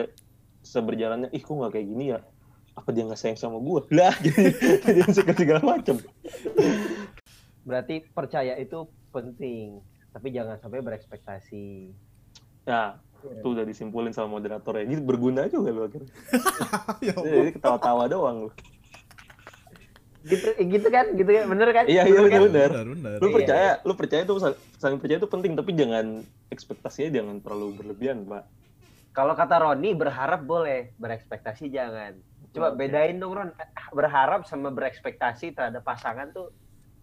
Speaker 4: seberjalannya, ih kok nggak kayak gini ya? Apa dia nggak sayang sama gue? Lah, jadi jadi segala macam.
Speaker 3: Berarti percaya itu penting, tapi jangan sampai berekspektasi.
Speaker 4: Ya, itu udah disimpulin sama moderator ya. Jadi berguna juga lu akhirnya.
Speaker 2: ya
Speaker 4: Jadi ketawa-tawa doang lu.
Speaker 3: Gitu, gitu kan, gitu kan, bener kan?
Speaker 4: Iya, iya
Speaker 3: Bener kan?
Speaker 4: benar.
Speaker 2: bener bener
Speaker 4: Lu
Speaker 3: Iya,
Speaker 4: percaya, lu percaya tuh sal- saling percaya itu penting, tapi jangan ekspektasinya jangan terlalu berlebihan, Pak.
Speaker 3: Kalau kata Roni berharap boleh, berekspektasi jangan. Coba bedain dong Ron, berharap sama berekspektasi terhadap pasangan tuh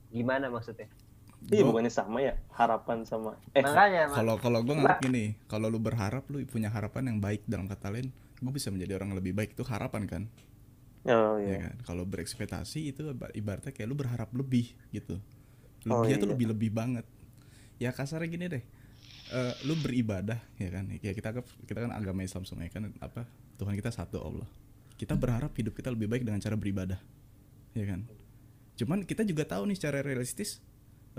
Speaker 3: gimana maksudnya?
Speaker 4: Iya,
Speaker 2: Gua-
Speaker 4: bukannya sama ya harapan sama eh
Speaker 3: Makanya, Mak.
Speaker 2: kalau kalau gue nganggap gini kalau lu berharap lu punya harapan yang baik dalam kata lain gue bisa menjadi orang lebih baik itu harapan kan
Speaker 4: oh
Speaker 2: ya
Speaker 4: iya.
Speaker 2: kan? Kalau berekspektasi itu iba- ibaratnya kayak lu berharap lebih gitu.
Speaker 4: Oh,
Speaker 2: lebihnya tuh
Speaker 4: iya.
Speaker 2: lebih lebih banget. Ya kasarnya gini deh Eh, lu beribadah ya kan? Ya kita kita kan agama Islam semua ya kan? Apa? Tuhan kita satu Allah. Kita berharap hidup kita lebih baik dengan cara beribadah ya kan? Cuman kita juga tahu nih secara realistis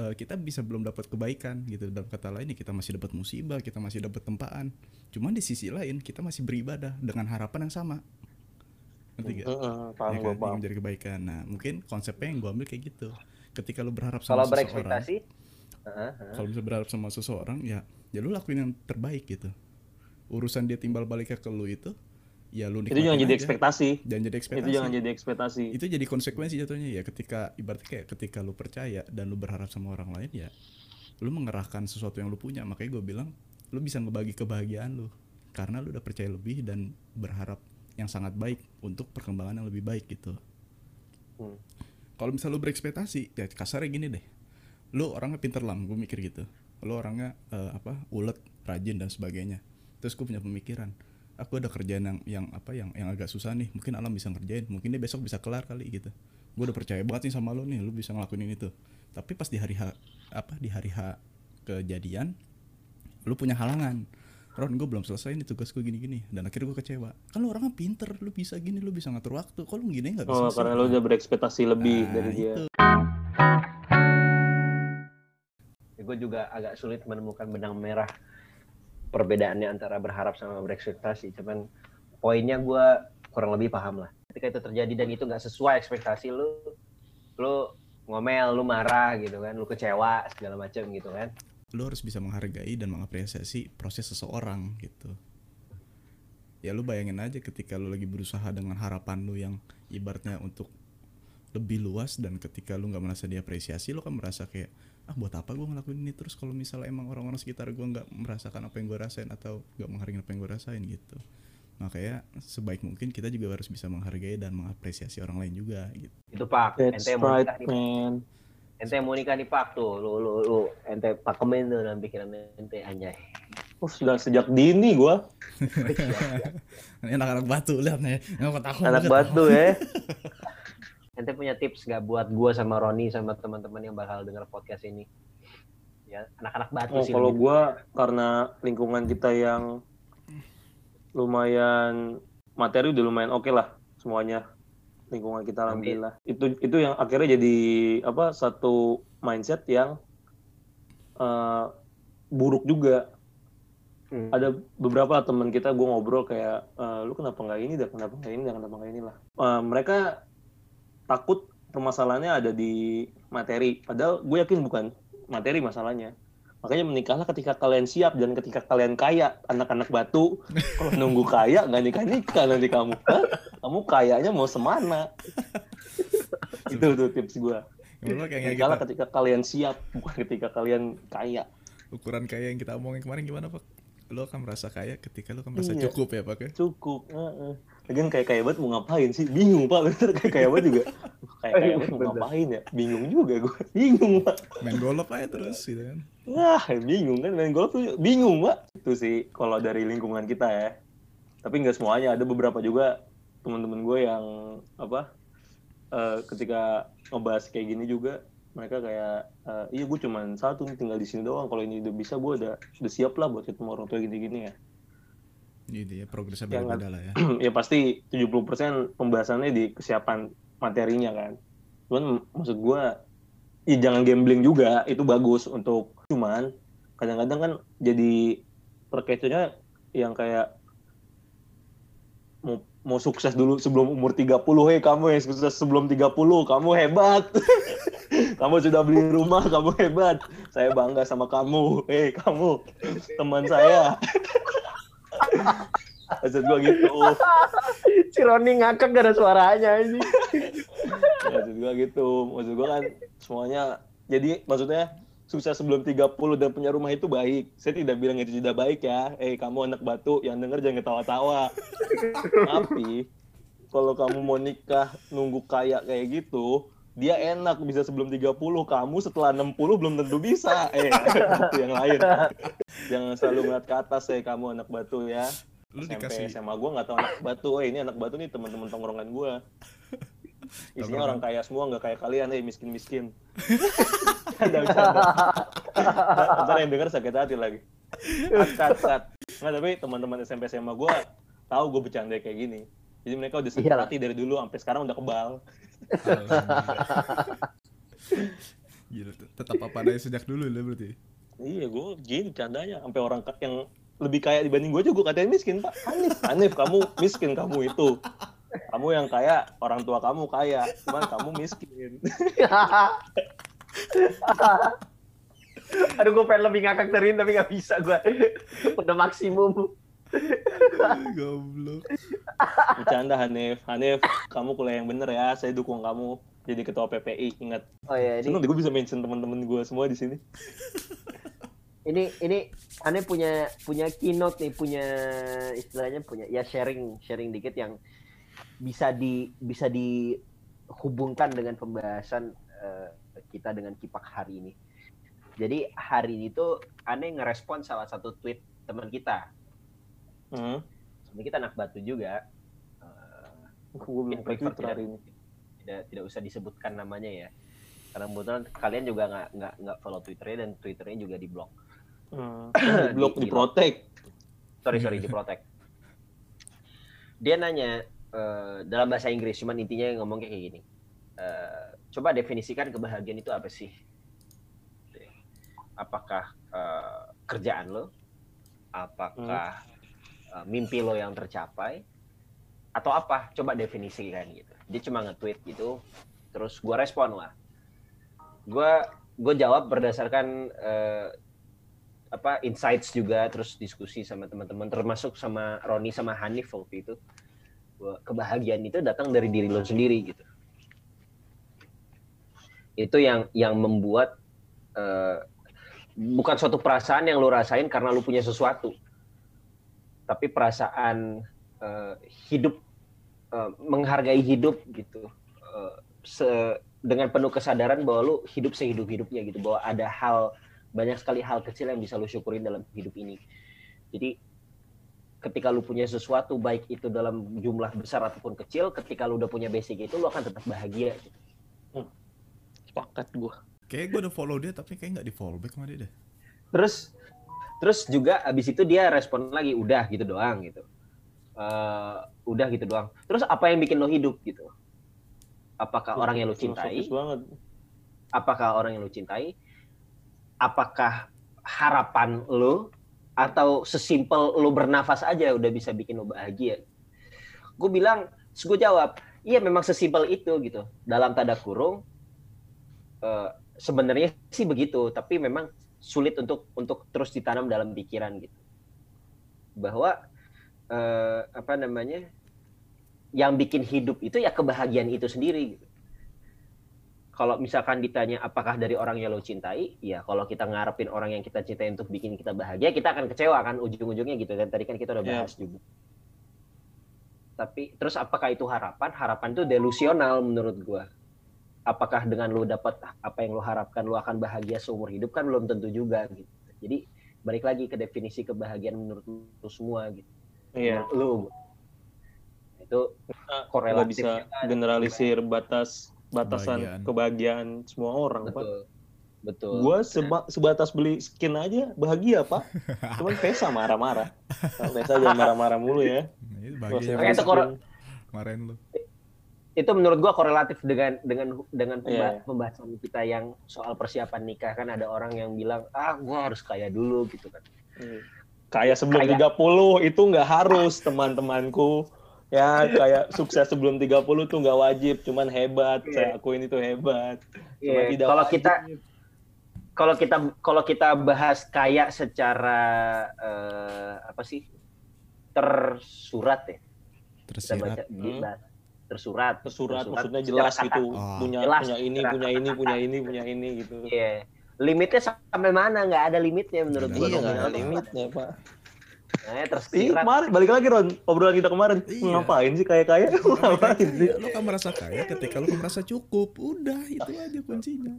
Speaker 2: eh, kita bisa belum dapat kebaikan gitu. Dalam kata lain ya kita masih dapat musibah kita masih dapat tempaan. Cuman di sisi lain kita masih beribadah dengan harapan yang sama ngerti gak?
Speaker 4: Heeh, paham
Speaker 2: ya kan,
Speaker 4: paham.
Speaker 2: menjadi kebaikan. Nah, mungkin konsepnya yang gue ambil kayak gitu. Ketika lu berharap sama
Speaker 3: Kalau
Speaker 2: seseorang,
Speaker 3: heeh.
Speaker 2: kalau bisa berharap sama seseorang, ya, ya lu lakuin yang terbaik gitu. Urusan dia timbal baliknya ke lu itu, ya lu
Speaker 4: Itu jangan jadi ekspektasi.
Speaker 2: Jangan jadi ekspektasi.
Speaker 4: Itu jangan jadi ekspektasi.
Speaker 2: Itu jadi konsekuensi jatuhnya ya. Ketika ibaratnya kayak ketika lu percaya dan lu berharap sama orang lain, ya, lu mengerahkan sesuatu yang lu punya. Makanya gue bilang, lu bisa ngebagi kebahagiaan lu, karena lu udah percaya lebih dan berharap yang sangat baik untuk perkembangan yang lebih baik gitu.
Speaker 4: Hmm.
Speaker 2: kalau misal lu berekspektasi ya kasarnya gini deh. Lu orangnya pinter lam gue mikir gitu. Lu orangnya eh, apa ulet rajin dan sebagainya. Terus gue punya pemikiran aku ada kerjaan yang yang apa yang yang agak susah nih mungkin alam bisa ngerjain mungkin dia besok bisa kelar kali gitu. Gue udah percaya banget nih sama lu nih lu bisa ngelakuin ini tuh tapi pas di hari H apa di hari H kejadian lu punya halangan Ron gue belum selesai nih tugas gue gini-gini dan akhirnya gue kecewa kan lu orangnya pinter lu bisa gini lu bisa ngatur waktu kok lu gini nggak bisa
Speaker 4: Oh, karena lu udah berekspektasi lebih
Speaker 2: Nah,
Speaker 4: dari dia.
Speaker 2: itu.
Speaker 3: Ya, gue juga agak sulit menemukan benang merah perbedaannya antara berharap sama berekspektasi. Cuman poinnya gue kurang lebih paham lah. Ketika itu terjadi dan itu nggak sesuai ekspektasi lu, lu ngomel, lu marah gitu kan, lu kecewa segala macam gitu kan.
Speaker 2: Lu harus bisa menghargai dan mengapresiasi proses seseorang gitu. Ya lu bayangin aja ketika lu lagi berusaha dengan harapan lu yang ibaratnya untuk lebih luas dan ketika lu nggak merasa diapresiasi lu kan merasa kayak ah buat apa gue ngelakuin ini? Terus kalau misalnya emang orang-orang sekitar gue nggak merasakan apa yang gue rasain atau nggak menghargai apa yang gue rasain gitu. Makanya sebaik mungkin kita juga harus bisa menghargai dan mengapresiasi orang lain juga gitu.
Speaker 3: Itu Pak,
Speaker 4: That's
Speaker 3: ente mau
Speaker 4: right, man.
Speaker 3: Ente mau nikah nih Pak tuh, lu lu lu ente pakemin tuh dalam pikiran ente anjay.
Speaker 4: Oh, sudah sejak dini gua
Speaker 2: ini anak-anak batu lihat nih nggak tahu
Speaker 3: Anak batu ya. Ente punya tips nggak buat gua sama Roni sama teman-teman yang bakal denger podcast ini? Ya, anak-anak batu
Speaker 4: Oh,
Speaker 3: sih.
Speaker 4: kalau gua karena lingkungan kita yang lumayan materi udah lumayan oke lah semuanya lingkungan kita alhamdulillah. Itu itu yang akhirnya jadi apa satu mindset yang eh, buruk juga.
Speaker 3: Hmm.
Speaker 4: ada beberapa teman kita gue ngobrol kayak "Eh, lu kenapa nggak ini dah kenapa nggak ini dah kenapa nggak ini lah? Eh, mereka takut permasalahannya ada di materi. Padahal gue yakin bukan materi masalahnya makanya menikahlah ketika kalian siap dan ketika kalian kaya anak-anak batu kalau nunggu kaya nggak nikah nikah nanti kamu Hah? kamu kayanya mau semana itu tuh tips gue
Speaker 2: Menurut lo kayak
Speaker 4: nikahlah
Speaker 2: kita,
Speaker 4: ketika kalian siap bukan ketika kalian kaya
Speaker 2: ukuran kaya yang kita omongin kemarin gimana pak? Lo akan merasa kaya ketika lo akan merasa
Speaker 4: Iya.
Speaker 2: cukup ya pak ya?
Speaker 4: cukup heeh. Lagian kayak kayak banget mau ngapain sih? Bingung pak. Bener kayak kayak banget juga. Kayak kayak banget mau ngapain ya? Bingung juga gue bingung pak.
Speaker 2: Main golf aja terus gitu kan.
Speaker 4: wah bingung kan main golf tuh. Bingung pak. Itu sih kalau dari lingkungan kita ya. Tapi nggak semuanya. Ada beberapa juga teman-teman gue yang apa eh, ketika ngebahas kayak gini juga mereka kayak eh, iya gue cuman satu nih tinggal di sini doang. Kalau ini udah bisa gue udah udah siap lah buat ketemu orang tua gini-gini ya
Speaker 2: Gitu ya, progresnya
Speaker 4: Yang
Speaker 2: beda-beda lah ya.
Speaker 4: ya pasti 70% pembahasannya di kesiapan materinya kan. Cuman maksud gua ya jangan gambling juga, itu bagus untuk cuman kadang-kadang kan jadi terkecohnya yang kayak mau, mau sukses dulu sebelum umur 30, hei kamu yang sukses sebelum 30, kamu hebat. kamu sudah beli rumah, kamu hebat. Saya bangga sama kamu. Hei kamu, teman saya. Maksud gua gitu.
Speaker 3: Si Roni ngakak gak ada suaranya ini.
Speaker 4: maksud gua gitu maksud gua kan semuanya jadi maksudnya sukses sebelum 30 dan punya rumah itu baik saya tidak bilang itu tidak baik ya eh kamu anak batu yang denger jangan ketawa-tawa tapi kalau kamu mau nikah nunggu kaya kayak gitu dia enak bisa sebelum 30 kamu setelah 60 belum tentu bisa eh itu yang lain jangan selalu ngeliat ke atas eh kamu anak batu ya
Speaker 2: Lu
Speaker 4: SMP
Speaker 2: dikasih
Speaker 4: SMA gue nggak tahu anak batu, eh ini anak batu nih teman-teman tongkrongan gue. Isinya orang kaya semua, nggak kayak kalian, eh miskin-miskin. Ada bercanda. Ntar yang denger sakit hati lagi. Cut, cut. Nggak, tapi teman-teman SMP SMA gue tahu gue bercanda kayak gini. Jadi mereka udah sakit
Speaker 3: Iyalah.
Speaker 4: hati dari dulu sampai sekarang udah kebal.
Speaker 2: Gila, tetap apa adanya sejak dulu lah berarti.
Speaker 4: Iya, gue gini candanya sampai orang yang lebih kaya dibanding gue aja gue katain miskin pak. Hanif, Hanif kamu miskin kamu itu. Kamu yang kaya, orang tua kamu kaya, cuman kamu miskin.
Speaker 3: Aduh gue pengen lebih ngakak dari ini tapi gak bisa gue. Udah maksimum.
Speaker 2: Goblok.
Speaker 4: Bercanda Hanif, Hanif kamu kuliah yang bener ya, saya dukung kamu jadi ketua PPI. Ingat,
Speaker 3: Oh ya ini
Speaker 4: seneng deh gue bisa mention teman-teman gue semua di sini.
Speaker 3: ini ini aneh punya punya keynote nih punya istilahnya punya ya sharing sharing dikit yang bisa di bisa dihubungkan dengan pembahasan eh, kita dengan kipak hari ini. Jadi hari ini tuh aneh ngerespon salah satu tweet teman kita.
Speaker 4: Hmm.
Speaker 3: Sebenarnya kita anak batu juga. Eh,
Speaker 4: Gue belum ini.
Speaker 3: tidak tidak usah disebutkan namanya ya. Karena kebetulan kalian juga nggak nggak nggak follow twitternya dan twitternya juga di blok.
Speaker 4: Hmm. Di blok,
Speaker 3: Di-
Speaker 4: di protect.
Speaker 3: sorry sorry di protect dia nanya eh, dalam bahasa Inggris cuman intinya ngomong kayak gini Eh, coba definisikan kebahagiaan itu apa sih apakah eh, kerjaan lo apakah eh, mimpi lo yang tercapai atau apa? Coba definisikan gitu. Dia cuma nge-tweet gitu terus gua respon lah. Gua gue jawab berdasarkan eh, apa insights juga terus diskusi sama teman-teman termasuk sama Roni sama Hanif waktu itu. Bahwa kebahagiaan itu datang dari diri lo sendiri gitu. Itu yang yang membuat eh, bukan suatu perasaan yang lo rasain karena lo punya sesuatu tapi perasaan eh, hidup eh, menghargai hidup gitu Eh, se- dengan penuh kesadaran bahwa lu hidup sehidup hidupnya gitu bahwa ada hal banyak sekali hal kecil yang bisa lu syukurin dalam hidup ini. Jadi ketika lu punya sesuatu baik itu dalam jumlah besar ataupun kecil, ketika lu udah punya basic itu lu akan tetap bahagia. Gitu.
Speaker 4: Sepakat gue.
Speaker 2: Kayak gue udah follow dia tapi kayak nggak di follow back sama dia deh.
Speaker 3: Terus terus juga abis itu dia respon lagi udah gitu doang gitu. Eh, udah gitu doang. Terus apa yang bikin lo hidup gitu? Apakah orang yang lo cintai?
Speaker 4: Banget.
Speaker 3: apakah orang yang lu cintai, apakah harapan lu, atau sesimpel lu bernafas aja udah bisa bikin lu bahagia. Gue bilang, gue jawab, iya memang sesimpel itu gitu. Dalam tanda kurung, eh, sebenarnya sih begitu, tapi memang sulit untuk untuk terus ditanam dalam pikiran gitu. Bahwa eh, apa namanya, yang bikin hidup itu ya kebahagiaan itu sendiri. Gitu kalau misalkan ditanya apakah dari orang yang lo cintai, ya kalau kita ngarepin orang yang kita cintai untuk bikin kita bahagia, kita akan kecewa kan ujung-ujungnya gitu. Dan tadi kan kita udah
Speaker 4: Iya.
Speaker 3: bahas juga. Tapi terus apakah itu harapan? Harapan itu delusional menurut gua. Apakah dengan lo dapat apa yang lo harapkan lo akan bahagia seumur hidup kan belum tentu juga gitu. Jadi balik lagi ke definisi kebahagiaan menurut lo semua gitu.
Speaker 4: Iya.
Speaker 3: Menurut Lo itu
Speaker 4: nggak
Speaker 3: korelatif
Speaker 4: bisa generalisir batas batasan
Speaker 2: Kebahagiaan.
Speaker 4: kebahagiaan semua orang pak
Speaker 3: betul betul
Speaker 4: Gua seba- sebatas beli skin aja bahagia pak. Cuman Vesa marah-marah. Vesa jangan marah-marah mulu ya.
Speaker 2: Bahagia
Speaker 3: Oke,
Speaker 4: beli
Speaker 3: itu kor-
Speaker 2: kemarin lu.
Speaker 3: Itu menurut gua korelatif dengan dengan dengan pemba-
Speaker 4: Iya.
Speaker 3: pembahasan kita yang soal persiapan nikah kan ada orang yang bilang ah gua harus kaya dulu gitu kan
Speaker 4: Hmm. Kayak sebelum
Speaker 3: Kayak-
Speaker 4: 30 itu nggak harus teman-temanku. Ya kayak sukses sebelum 30 tuh nggak wajib, cuman hebat.
Speaker 3: Iya.
Speaker 4: Saya akuin itu hebat. Cuma
Speaker 3: Iya,
Speaker 4: tidak
Speaker 3: kalau
Speaker 4: wajib.
Speaker 3: kita kalau kita kalau kita bahas kaya secara eh, apa sih tersurat ya kita baca
Speaker 2: Tersirat.
Speaker 4: Hmm.
Speaker 3: Bahas- tersurat
Speaker 4: tersurat, maksudnya jelas
Speaker 3: kata.
Speaker 4: gitu.
Speaker 2: Oh.
Speaker 4: Punya
Speaker 3: Jelas,
Speaker 4: punya ini, punya ini, punya ini, punya ini gitu.
Speaker 3: Iya. limitnya sampai mana nggak ada limitnya menurut gua
Speaker 4: Iya
Speaker 2: ada
Speaker 4: nggak ada
Speaker 3: nominal.
Speaker 4: limitnya pak.
Speaker 3: nah,
Speaker 4: Ih,
Speaker 3: tersirat
Speaker 4: kemarin balik lagi Ron, obrolan kita kemarin.
Speaker 2: Iya.
Speaker 4: Ngapain sih kayak kayak? Ngapain sih?
Speaker 2: Lu kan merasa kaya ketika lu merasa cukup. Udah, itu aja kuncinya.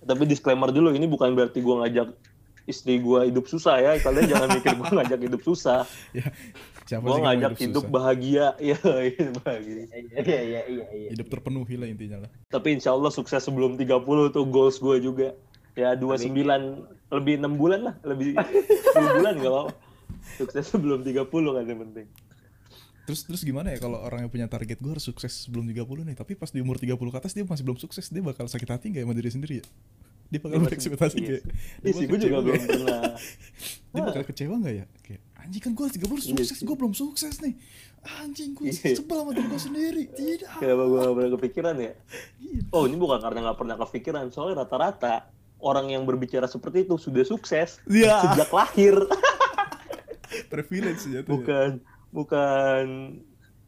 Speaker 4: Tapi disclaimer dulu, ini bukan berarti gua ngajak istri gua hidup susah ya. Kalian jangan mikir gua ngajak hidup susah.
Speaker 2: Siapa
Speaker 4: Gua
Speaker 2: sih yang mau
Speaker 4: ngajak
Speaker 2: hidup
Speaker 4: hidup bahagia. Iya, hidup bahagia.
Speaker 3: iya iya iya iya
Speaker 2: Hidup terpenuhi lah intinya lah.
Speaker 4: Tapi insya Allah sukses sebelum 30 tuh goals gua juga. Ya 29 lebih 6 bulan lah, lebih 10 bulan nggak apa-apa. Sukses sebelum 30 kan yang penting.
Speaker 2: Terus terus gimana ya kalau orang yang punya target gue harus sukses sebelum 30 nih, tapi pas di umur 30 ke atas dia masih belum sukses, dia bakal sakit hati nggak sama diri sendiri ya? Dia bakal berekspektasi kayak
Speaker 4: Iya sih, gue juga belum pernah.
Speaker 2: Dia bakal kecewa nggak ya? Kayak anjing kan gue 30
Speaker 4: Iya
Speaker 2: sukses, gue belum sukses nih. Anjing gue
Speaker 4: Iya.
Speaker 2: sebel sama diri gue sendiri. Tidak.
Speaker 4: Kenapa gue gak pernah kepikiran ya?
Speaker 2: Gitu.
Speaker 4: Oh ini bukan karena nggak pernah kepikiran, soalnya rata-rata orang yang berbicara seperti itu sudah sukses
Speaker 2: Iya.
Speaker 4: sejak lahir.
Speaker 2: Privilege ya ya.
Speaker 4: bukan, bukan.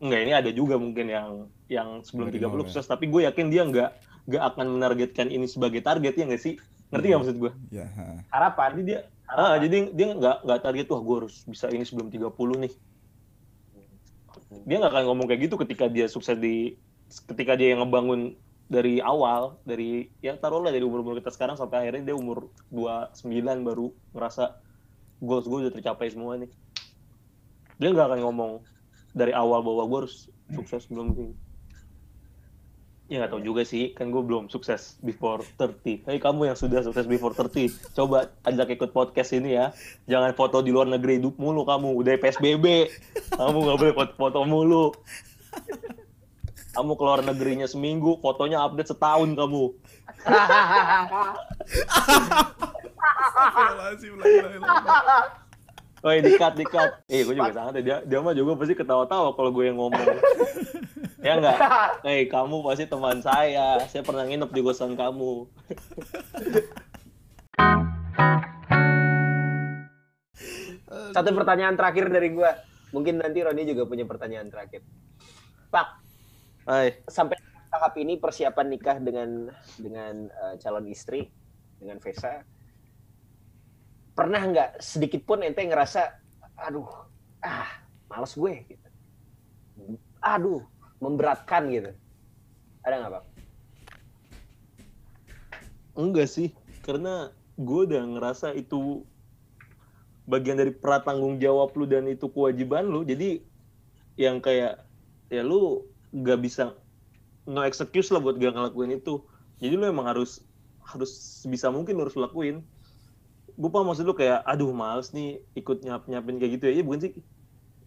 Speaker 4: Enggak ini ada juga mungkin yang yang sebelum 30
Speaker 2: nol ya.
Speaker 4: sukses, tapi gue yakin dia nggak nggak akan menargetkan ini sebagai target ya nggak sih? Ngerti
Speaker 2: Iya.
Speaker 4: nggak maksud gue?
Speaker 2: Ya, ha.
Speaker 3: harapan
Speaker 4: Jadi dia, ah, jadi dia nggak nggak target wah gue harus bisa ini sebelum 30 nih. Dia nggak akan ngomong kayak gitu ketika dia sukses di ketika dia yang ngebangun dari awal dari ya taruhlah dari umur umur kita sekarang sampai akhirnya dia umur 29 baru ngerasa goals gue udah tercapai semua nih. Dia nggak akan ngomong dari awal bahwa gue harus sukses belum ini. Ya nggak tahu juga sih, kan gue belum sukses before 30. Hei kamu yang sudah sukses before 30, coba ajak ikut podcast ini ya. Jangan foto di luar negeri hidup mulu kamu, udah PSBB. Kamu nggak boleh foto-foto mulu. Kamu keluar negerinya seminggu, fotonya update setahun kamu.
Speaker 2: Astagfirullahaladzim.
Speaker 4: Woi, dikat, dikat. Eh, gue juga sangat dia, dia mah juga pasti ketawa-tawa kalau gue yang ngomong. ya enggak? Hei, kamu pasti teman saya. Saya pernah nginep di kosan kamu.
Speaker 3: satu pertanyaan terakhir dari gua mungkin nanti Roni juga punya pertanyaan terakhir Pak
Speaker 4: Hai.
Speaker 3: sampai tahap ini persiapan nikah dengan dengan eh, calon istri dengan Vesa pernah nggak sedikit pun ente ngerasa aduh ah males gue gitu aduh memberatkan gitu ada nggak pak
Speaker 4: Enggak sih, karena gue udah ngerasa itu bagian dari pratanggung jawab lu dan itu kewajiban lu. Jadi yang kayak ya lu nggak bisa no excuse lah buat gak ngelakuin itu. Jadi lu emang harus harus bisa mungkin harus lakuin. Gue paham maksud lu kayak aduh males nih ikut nyap nyapin kayak gitu ya. Iya bukan sih.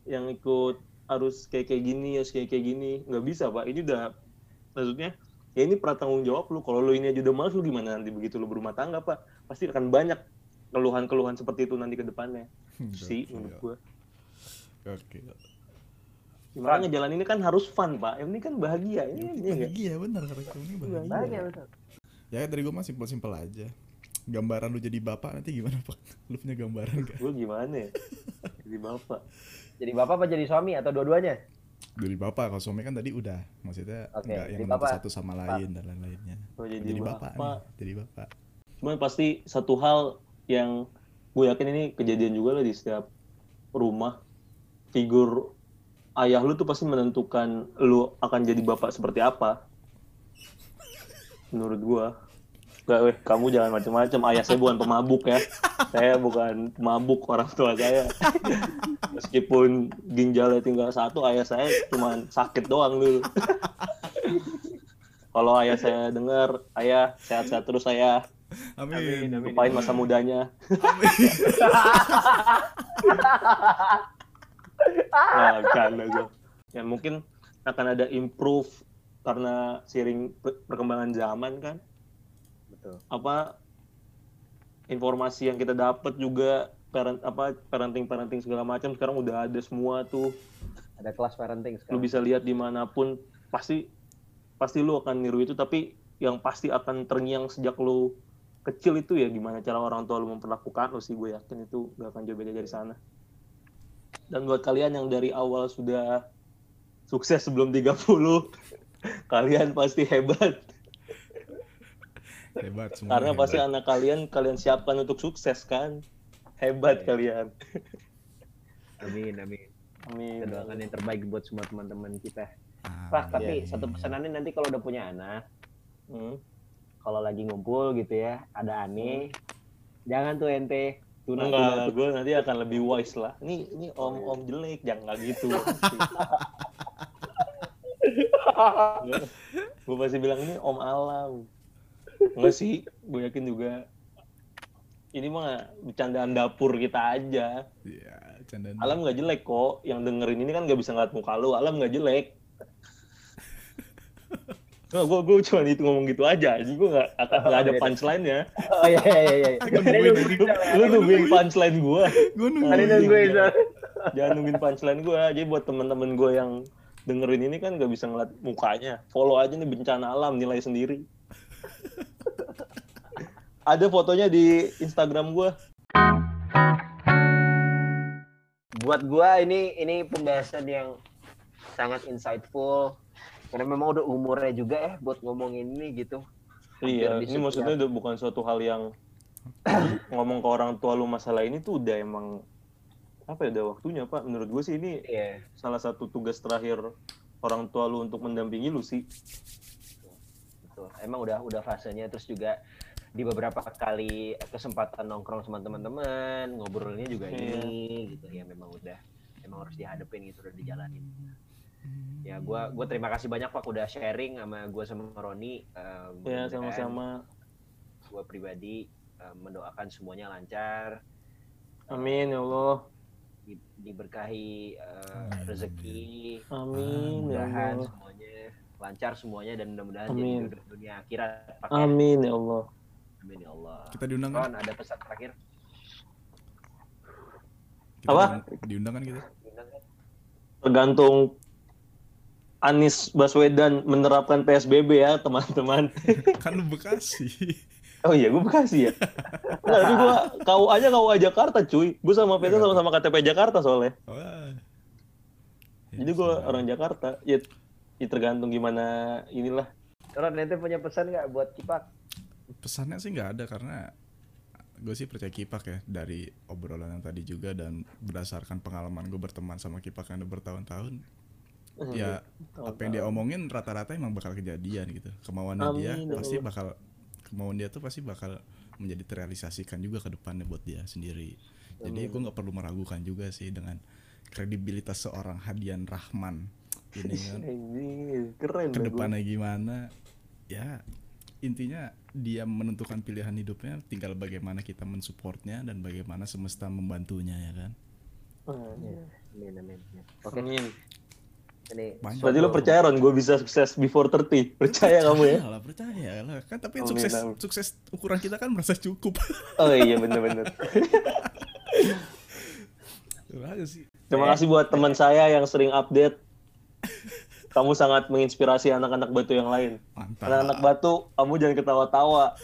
Speaker 4: Yang ikut harus kayak kayak gini harus kayak kayak gini. Nggak bisa pak. Ini udah maksudnya ya ini pratanggung jawab lu. Kalau lu ini aja udah males lu gimana nanti begitu lu berumah tangga pak? Pasti akan banyak keluhan-keluhan seperti itu nanti ke depannya. Sih menurut gua.
Speaker 2: Oke.
Speaker 4: makanya jalan ini kan harus fun pak. Ini kan bahagia. Ini ini enggak
Speaker 2: Bahagia benar karakter ini bahagia.
Speaker 3: Betul.
Speaker 2: Ya dari gue mah simpel-simpel aja. Gambaran lu jadi bapak nanti gimana pak? Lu punya gambaran gak?
Speaker 4: gua gimana ya jadi bapak
Speaker 3: jadi bapak apa jadi suami atau dua-duanya
Speaker 2: Dari bapak kalau suami kan tadi udah, maksudnya
Speaker 3: Oke,
Speaker 2: nggak yang
Speaker 3: jadi
Speaker 2: nanti
Speaker 3: bapak.
Speaker 2: satu sama lain dan lain-lainnya.
Speaker 4: Oh, jadi
Speaker 2: jadi bapak,
Speaker 4: bapak.
Speaker 2: nih, jadi bapak.
Speaker 4: cuman pasti satu hal yang gue yakin ini kejadian juga lah di setiap rumah figur ayah lu tuh pasti menentukan lu akan jadi bapak seperti apa menurut gua Gak, weh, kamu jangan macam-macam. Ayah saya bukan pemabuk ya. Saya bukan pemabuk orang tua saya. Meskipun ginjalnya tinggal satu, ayah saya cuma sakit doang dulu. Kalau ayah saya dengar, ayah sehat-sehat terus saya.
Speaker 2: Amin.
Speaker 4: Lupain masa mudanya. Nah, kan. Ya mungkin akan ada improve karena seiring per- perkembangan zaman kan.
Speaker 3: Betul.
Speaker 4: Apa informasi yang kita dapat juga parent apa parenting parenting segala macam sekarang udah ada semua tuh
Speaker 3: Ada kelas parenting
Speaker 4: lu
Speaker 3: sekarang.
Speaker 4: bisa lihat di mana pun pasti pasti lu akan niru itu tapi yang pasti akan terngiang sejak lu kecil itu ya gimana cara orang tua lu memperlakukan lu sih gue yakin itu gak akan jauh beda dari sana dan buat kalian yang dari awal sudah sukses sebelum 30 kalian pasti hebat
Speaker 2: Hebat semua.
Speaker 4: karena pasti anak kalian kalian siapkan untuk sukses kan hebat kalian
Speaker 3: Amin, amin.
Speaker 4: amin
Speaker 3: Kita doakan yang terbaik buat semua teman-teman kita.
Speaker 2: Ah,
Speaker 3: Pak, tapi
Speaker 2: iya,
Speaker 3: satu
Speaker 2: iya.
Speaker 3: pesanannya nanti kalau udah punya anak,
Speaker 4: Hmm.
Speaker 3: kalau lagi ngumpul gitu ya, ada aneh, jangan tuh ente tuna tuna
Speaker 4: Enggak, gue nanti akan lebih wise lah. Ini ini om om jelek, jangan gitu. gue pasti bilang ini om alam. Enggak sih, gue yakin juga. Ini mah bercandaan dapur kita aja.
Speaker 2: Iya, candaan.
Speaker 4: Alam nggak jelek kok. Yang dengerin ini kan nggak bisa ngeliat muka lu. Alam nggak jelek. Nah, gue gue cuma itu ngomong gitu aja. Jadi gue nggak akan nggak ada punchline-nya.
Speaker 3: Oh iya iya iya. iya.
Speaker 4: Lu nungguin punchline gue.
Speaker 2: Gue nungguin.
Speaker 4: jangan nungguin punchline gue jadi buat teman-teman gue yang dengerin ini kan gak bisa ngeliat mukanya follow aja nih bencana alam nilai sendiri ada fotonya di Instagram gue
Speaker 3: Buat gua ini ini pembahasan yang sangat insightful karena memang udah umurnya juga ya buat ngomongin ini gitu.
Speaker 4: iya ini maksudnya udah bukan suatu hal yang ngomong ke orang tua lu masalah ini tuh udah emang apa ya udah waktunya pak menurut gue sih ini
Speaker 3: Iya.
Speaker 4: salah satu tugas terakhir orang tua lu untuk mendampingi lu sih
Speaker 3: Betul. Emang udah udah fasenya terus juga di beberapa kali kesempatan nongkrong sama teman-teman ngobrolnya juga
Speaker 4: Iya.
Speaker 3: ini gitu. Ya memang udah emang harus dihadapin gitu udah dijalanin. Ya gua gua terima kasih banyak pak udah sharing sama gua sama Roni eh,
Speaker 4: ya sama-sama.
Speaker 3: gua pribadi eh, mendoakan semuanya lancar.
Speaker 4: Amin ya Allah.
Speaker 3: di- diberkahi eh,
Speaker 2: Amin,
Speaker 3: rezeki.
Speaker 4: Amin ya
Speaker 3: mudahan
Speaker 4: Allah.
Speaker 3: semuanya lancar semuanya dan mudah-mudahan jadi dunia akhirat Pak, ya.
Speaker 4: amin ya Allah
Speaker 3: amin ya Allah
Speaker 2: Kita diundang kan?
Speaker 3: Ron ada pesan terakhir
Speaker 2: Kita
Speaker 4: Apa?
Speaker 2: diundang- Diundang kan kita?
Speaker 3: Diundang kan?
Speaker 4: tergantung Anies Baswedan menerapkan PSBB ya teman-teman.
Speaker 2: Kan lu Bekasi.
Speaker 4: Oh iya, gue Bekasi ya. Enggak, tapi gue kau aja kau Jakarta cuy. Gue sama Peter sama-sama KTP Jakarta soalnya.
Speaker 2: Wah. Ya,
Speaker 4: Jadi gue orang Jakarta. Ya, ya tergantung gimana inilah.
Speaker 3: Ron nanti punya pesan nggak buat Cipak
Speaker 2: pesannya sih nggak ada karena gue sih percaya Kipak ya dari obrolan yang tadi juga dan berdasarkan pengalaman gue berteman sama Kipak yang udah bertahun-tahun ya apa yang dia omongin rata-rata emang bakal kejadian gitu. Kemauannya dia
Speaker 4: Amin,
Speaker 2: pasti bakal kemauan dia tuh pasti bakal menjadi terrealisasikan juga ke depannya buat dia sendiri. Jadi gue nggak perlu meragukan juga sih dengan kredibilitas seorang Hadian Rahman ini kan.
Speaker 4: Keren.
Speaker 2: ke
Speaker 4: dah gua.
Speaker 2: depannya gimana ya intinya dia menentukan pilihan hidupnya tinggal bagaimana kita mensupportnya dan bagaimana semesta membantunya ya kan
Speaker 4: Ah,
Speaker 3: amin amin Ya. oke
Speaker 4: Amin.
Speaker 3: ini
Speaker 2: banyak
Speaker 4: Berarti lo percaya Ron, gue bisa sukses before 30. Percaya kamu ya?
Speaker 2: lah percaya lah kan tapi
Speaker 4: Amin,
Speaker 2: sukses
Speaker 4: amin.
Speaker 2: sukses ukuran kita kan merasa cukup
Speaker 4: Oh iya bener-bener. Terima kasih buat teman saya yang sering update. Kamu sangat menginspirasi anak-anak batu yang lain. Anak-anak batu, kamu jangan ketawa-tawa.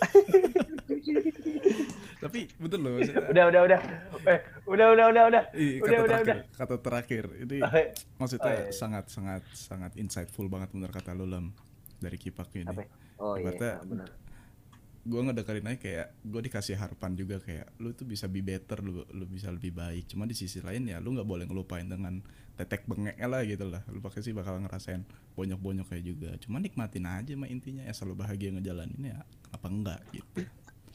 Speaker 2: tapi betul loh maksudnya,
Speaker 3: udah udah udah. Eh, udah udah udah udah.
Speaker 2: Ih,
Speaker 3: udah
Speaker 2: kata
Speaker 3: udah
Speaker 2: terakhir
Speaker 3: udah.
Speaker 2: kata terakhir. Ini
Speaker 3: Oh,
Speaker 2: maksudnya
Speaker 3: iya, iya.
Speaker 2: sangat sangat sangat insightful banget bener kata lo lam dari kipak ini.
Speaker 3: Apa? oh iya
Speaker 2: Ibaratnya-
Speaker 3: benar
Speaker 2: gue ngedengerin aja kayak gue dikasih harapan juga kayak lu tuh bisa be better lu lu bisa lebih baik. Cuma di sisi lain ya lu nggak boleh ngelupain dengan tetek bengeknya lah gitu lah lu pakai sih bakal ngerasain bonyok bonyok kayak juga cuma nikmatin aja mah intinya ya selalu bahagia ngejalanin ya apa enggak gitu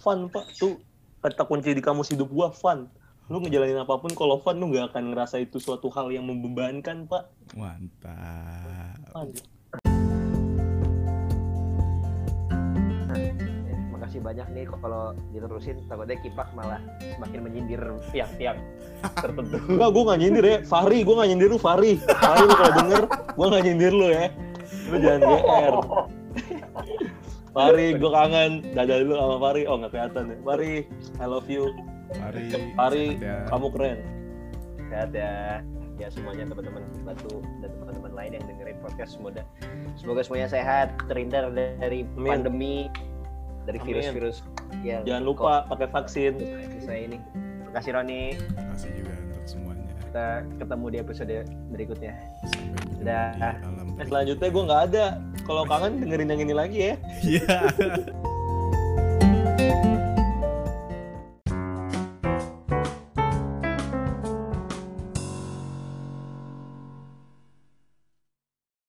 Speaker 4: Fun pak, tuh kata kunci di kamus hidup gua fun. Lu ngejalanin apa pun kalau fun lu nggak akan ngerasa itu suatu hal yang membebankan pak.
Speaker 2: mantap
Speaker 4: Fun.
Speaker 3: Makasih banyak nih kalau diterusin takutnya kipak malah semakin menyindir pihak-pihak tertentu.
Speaker 4: Enggak, gua nggak nyindir ya. Fahri, gua nggak nyindir lu Fahri. Fahri lu kalau denger, gua nggak nyindir lu ya. Lu jangan GR. Fahri, gua kangen. Dadah dulu sama Fahri. Oh nggak kelihatan ya. Fahri, I love you. Fahri,
Speaker 2: sehat ya.
Speaker 4: kamu keren.
Speaker 3: Sehat ya. Ya semuanya teman-teman batu dan teman-teman lain yang dengerin podcast semoga semoga semuanya sehat, terhindar dari
Speaker 4: Amin.
Speaker 3: pandemi, dari virus-virus yang
Speaker 4: Jangan lupa pakai vaksin.
Speaker 3: saya ini. Makasih Roni.
Speaker 2: kasih juga untuk semuanya
Speaker 3: Kita ketemu di episode berikutnya. Dah.
Speaker 2: di alam
Speaker 4: Eh, selanjutnya gua nggak ada. Kalau kangen dengerin yang ini lagi ya.
Speaker 2: Iya.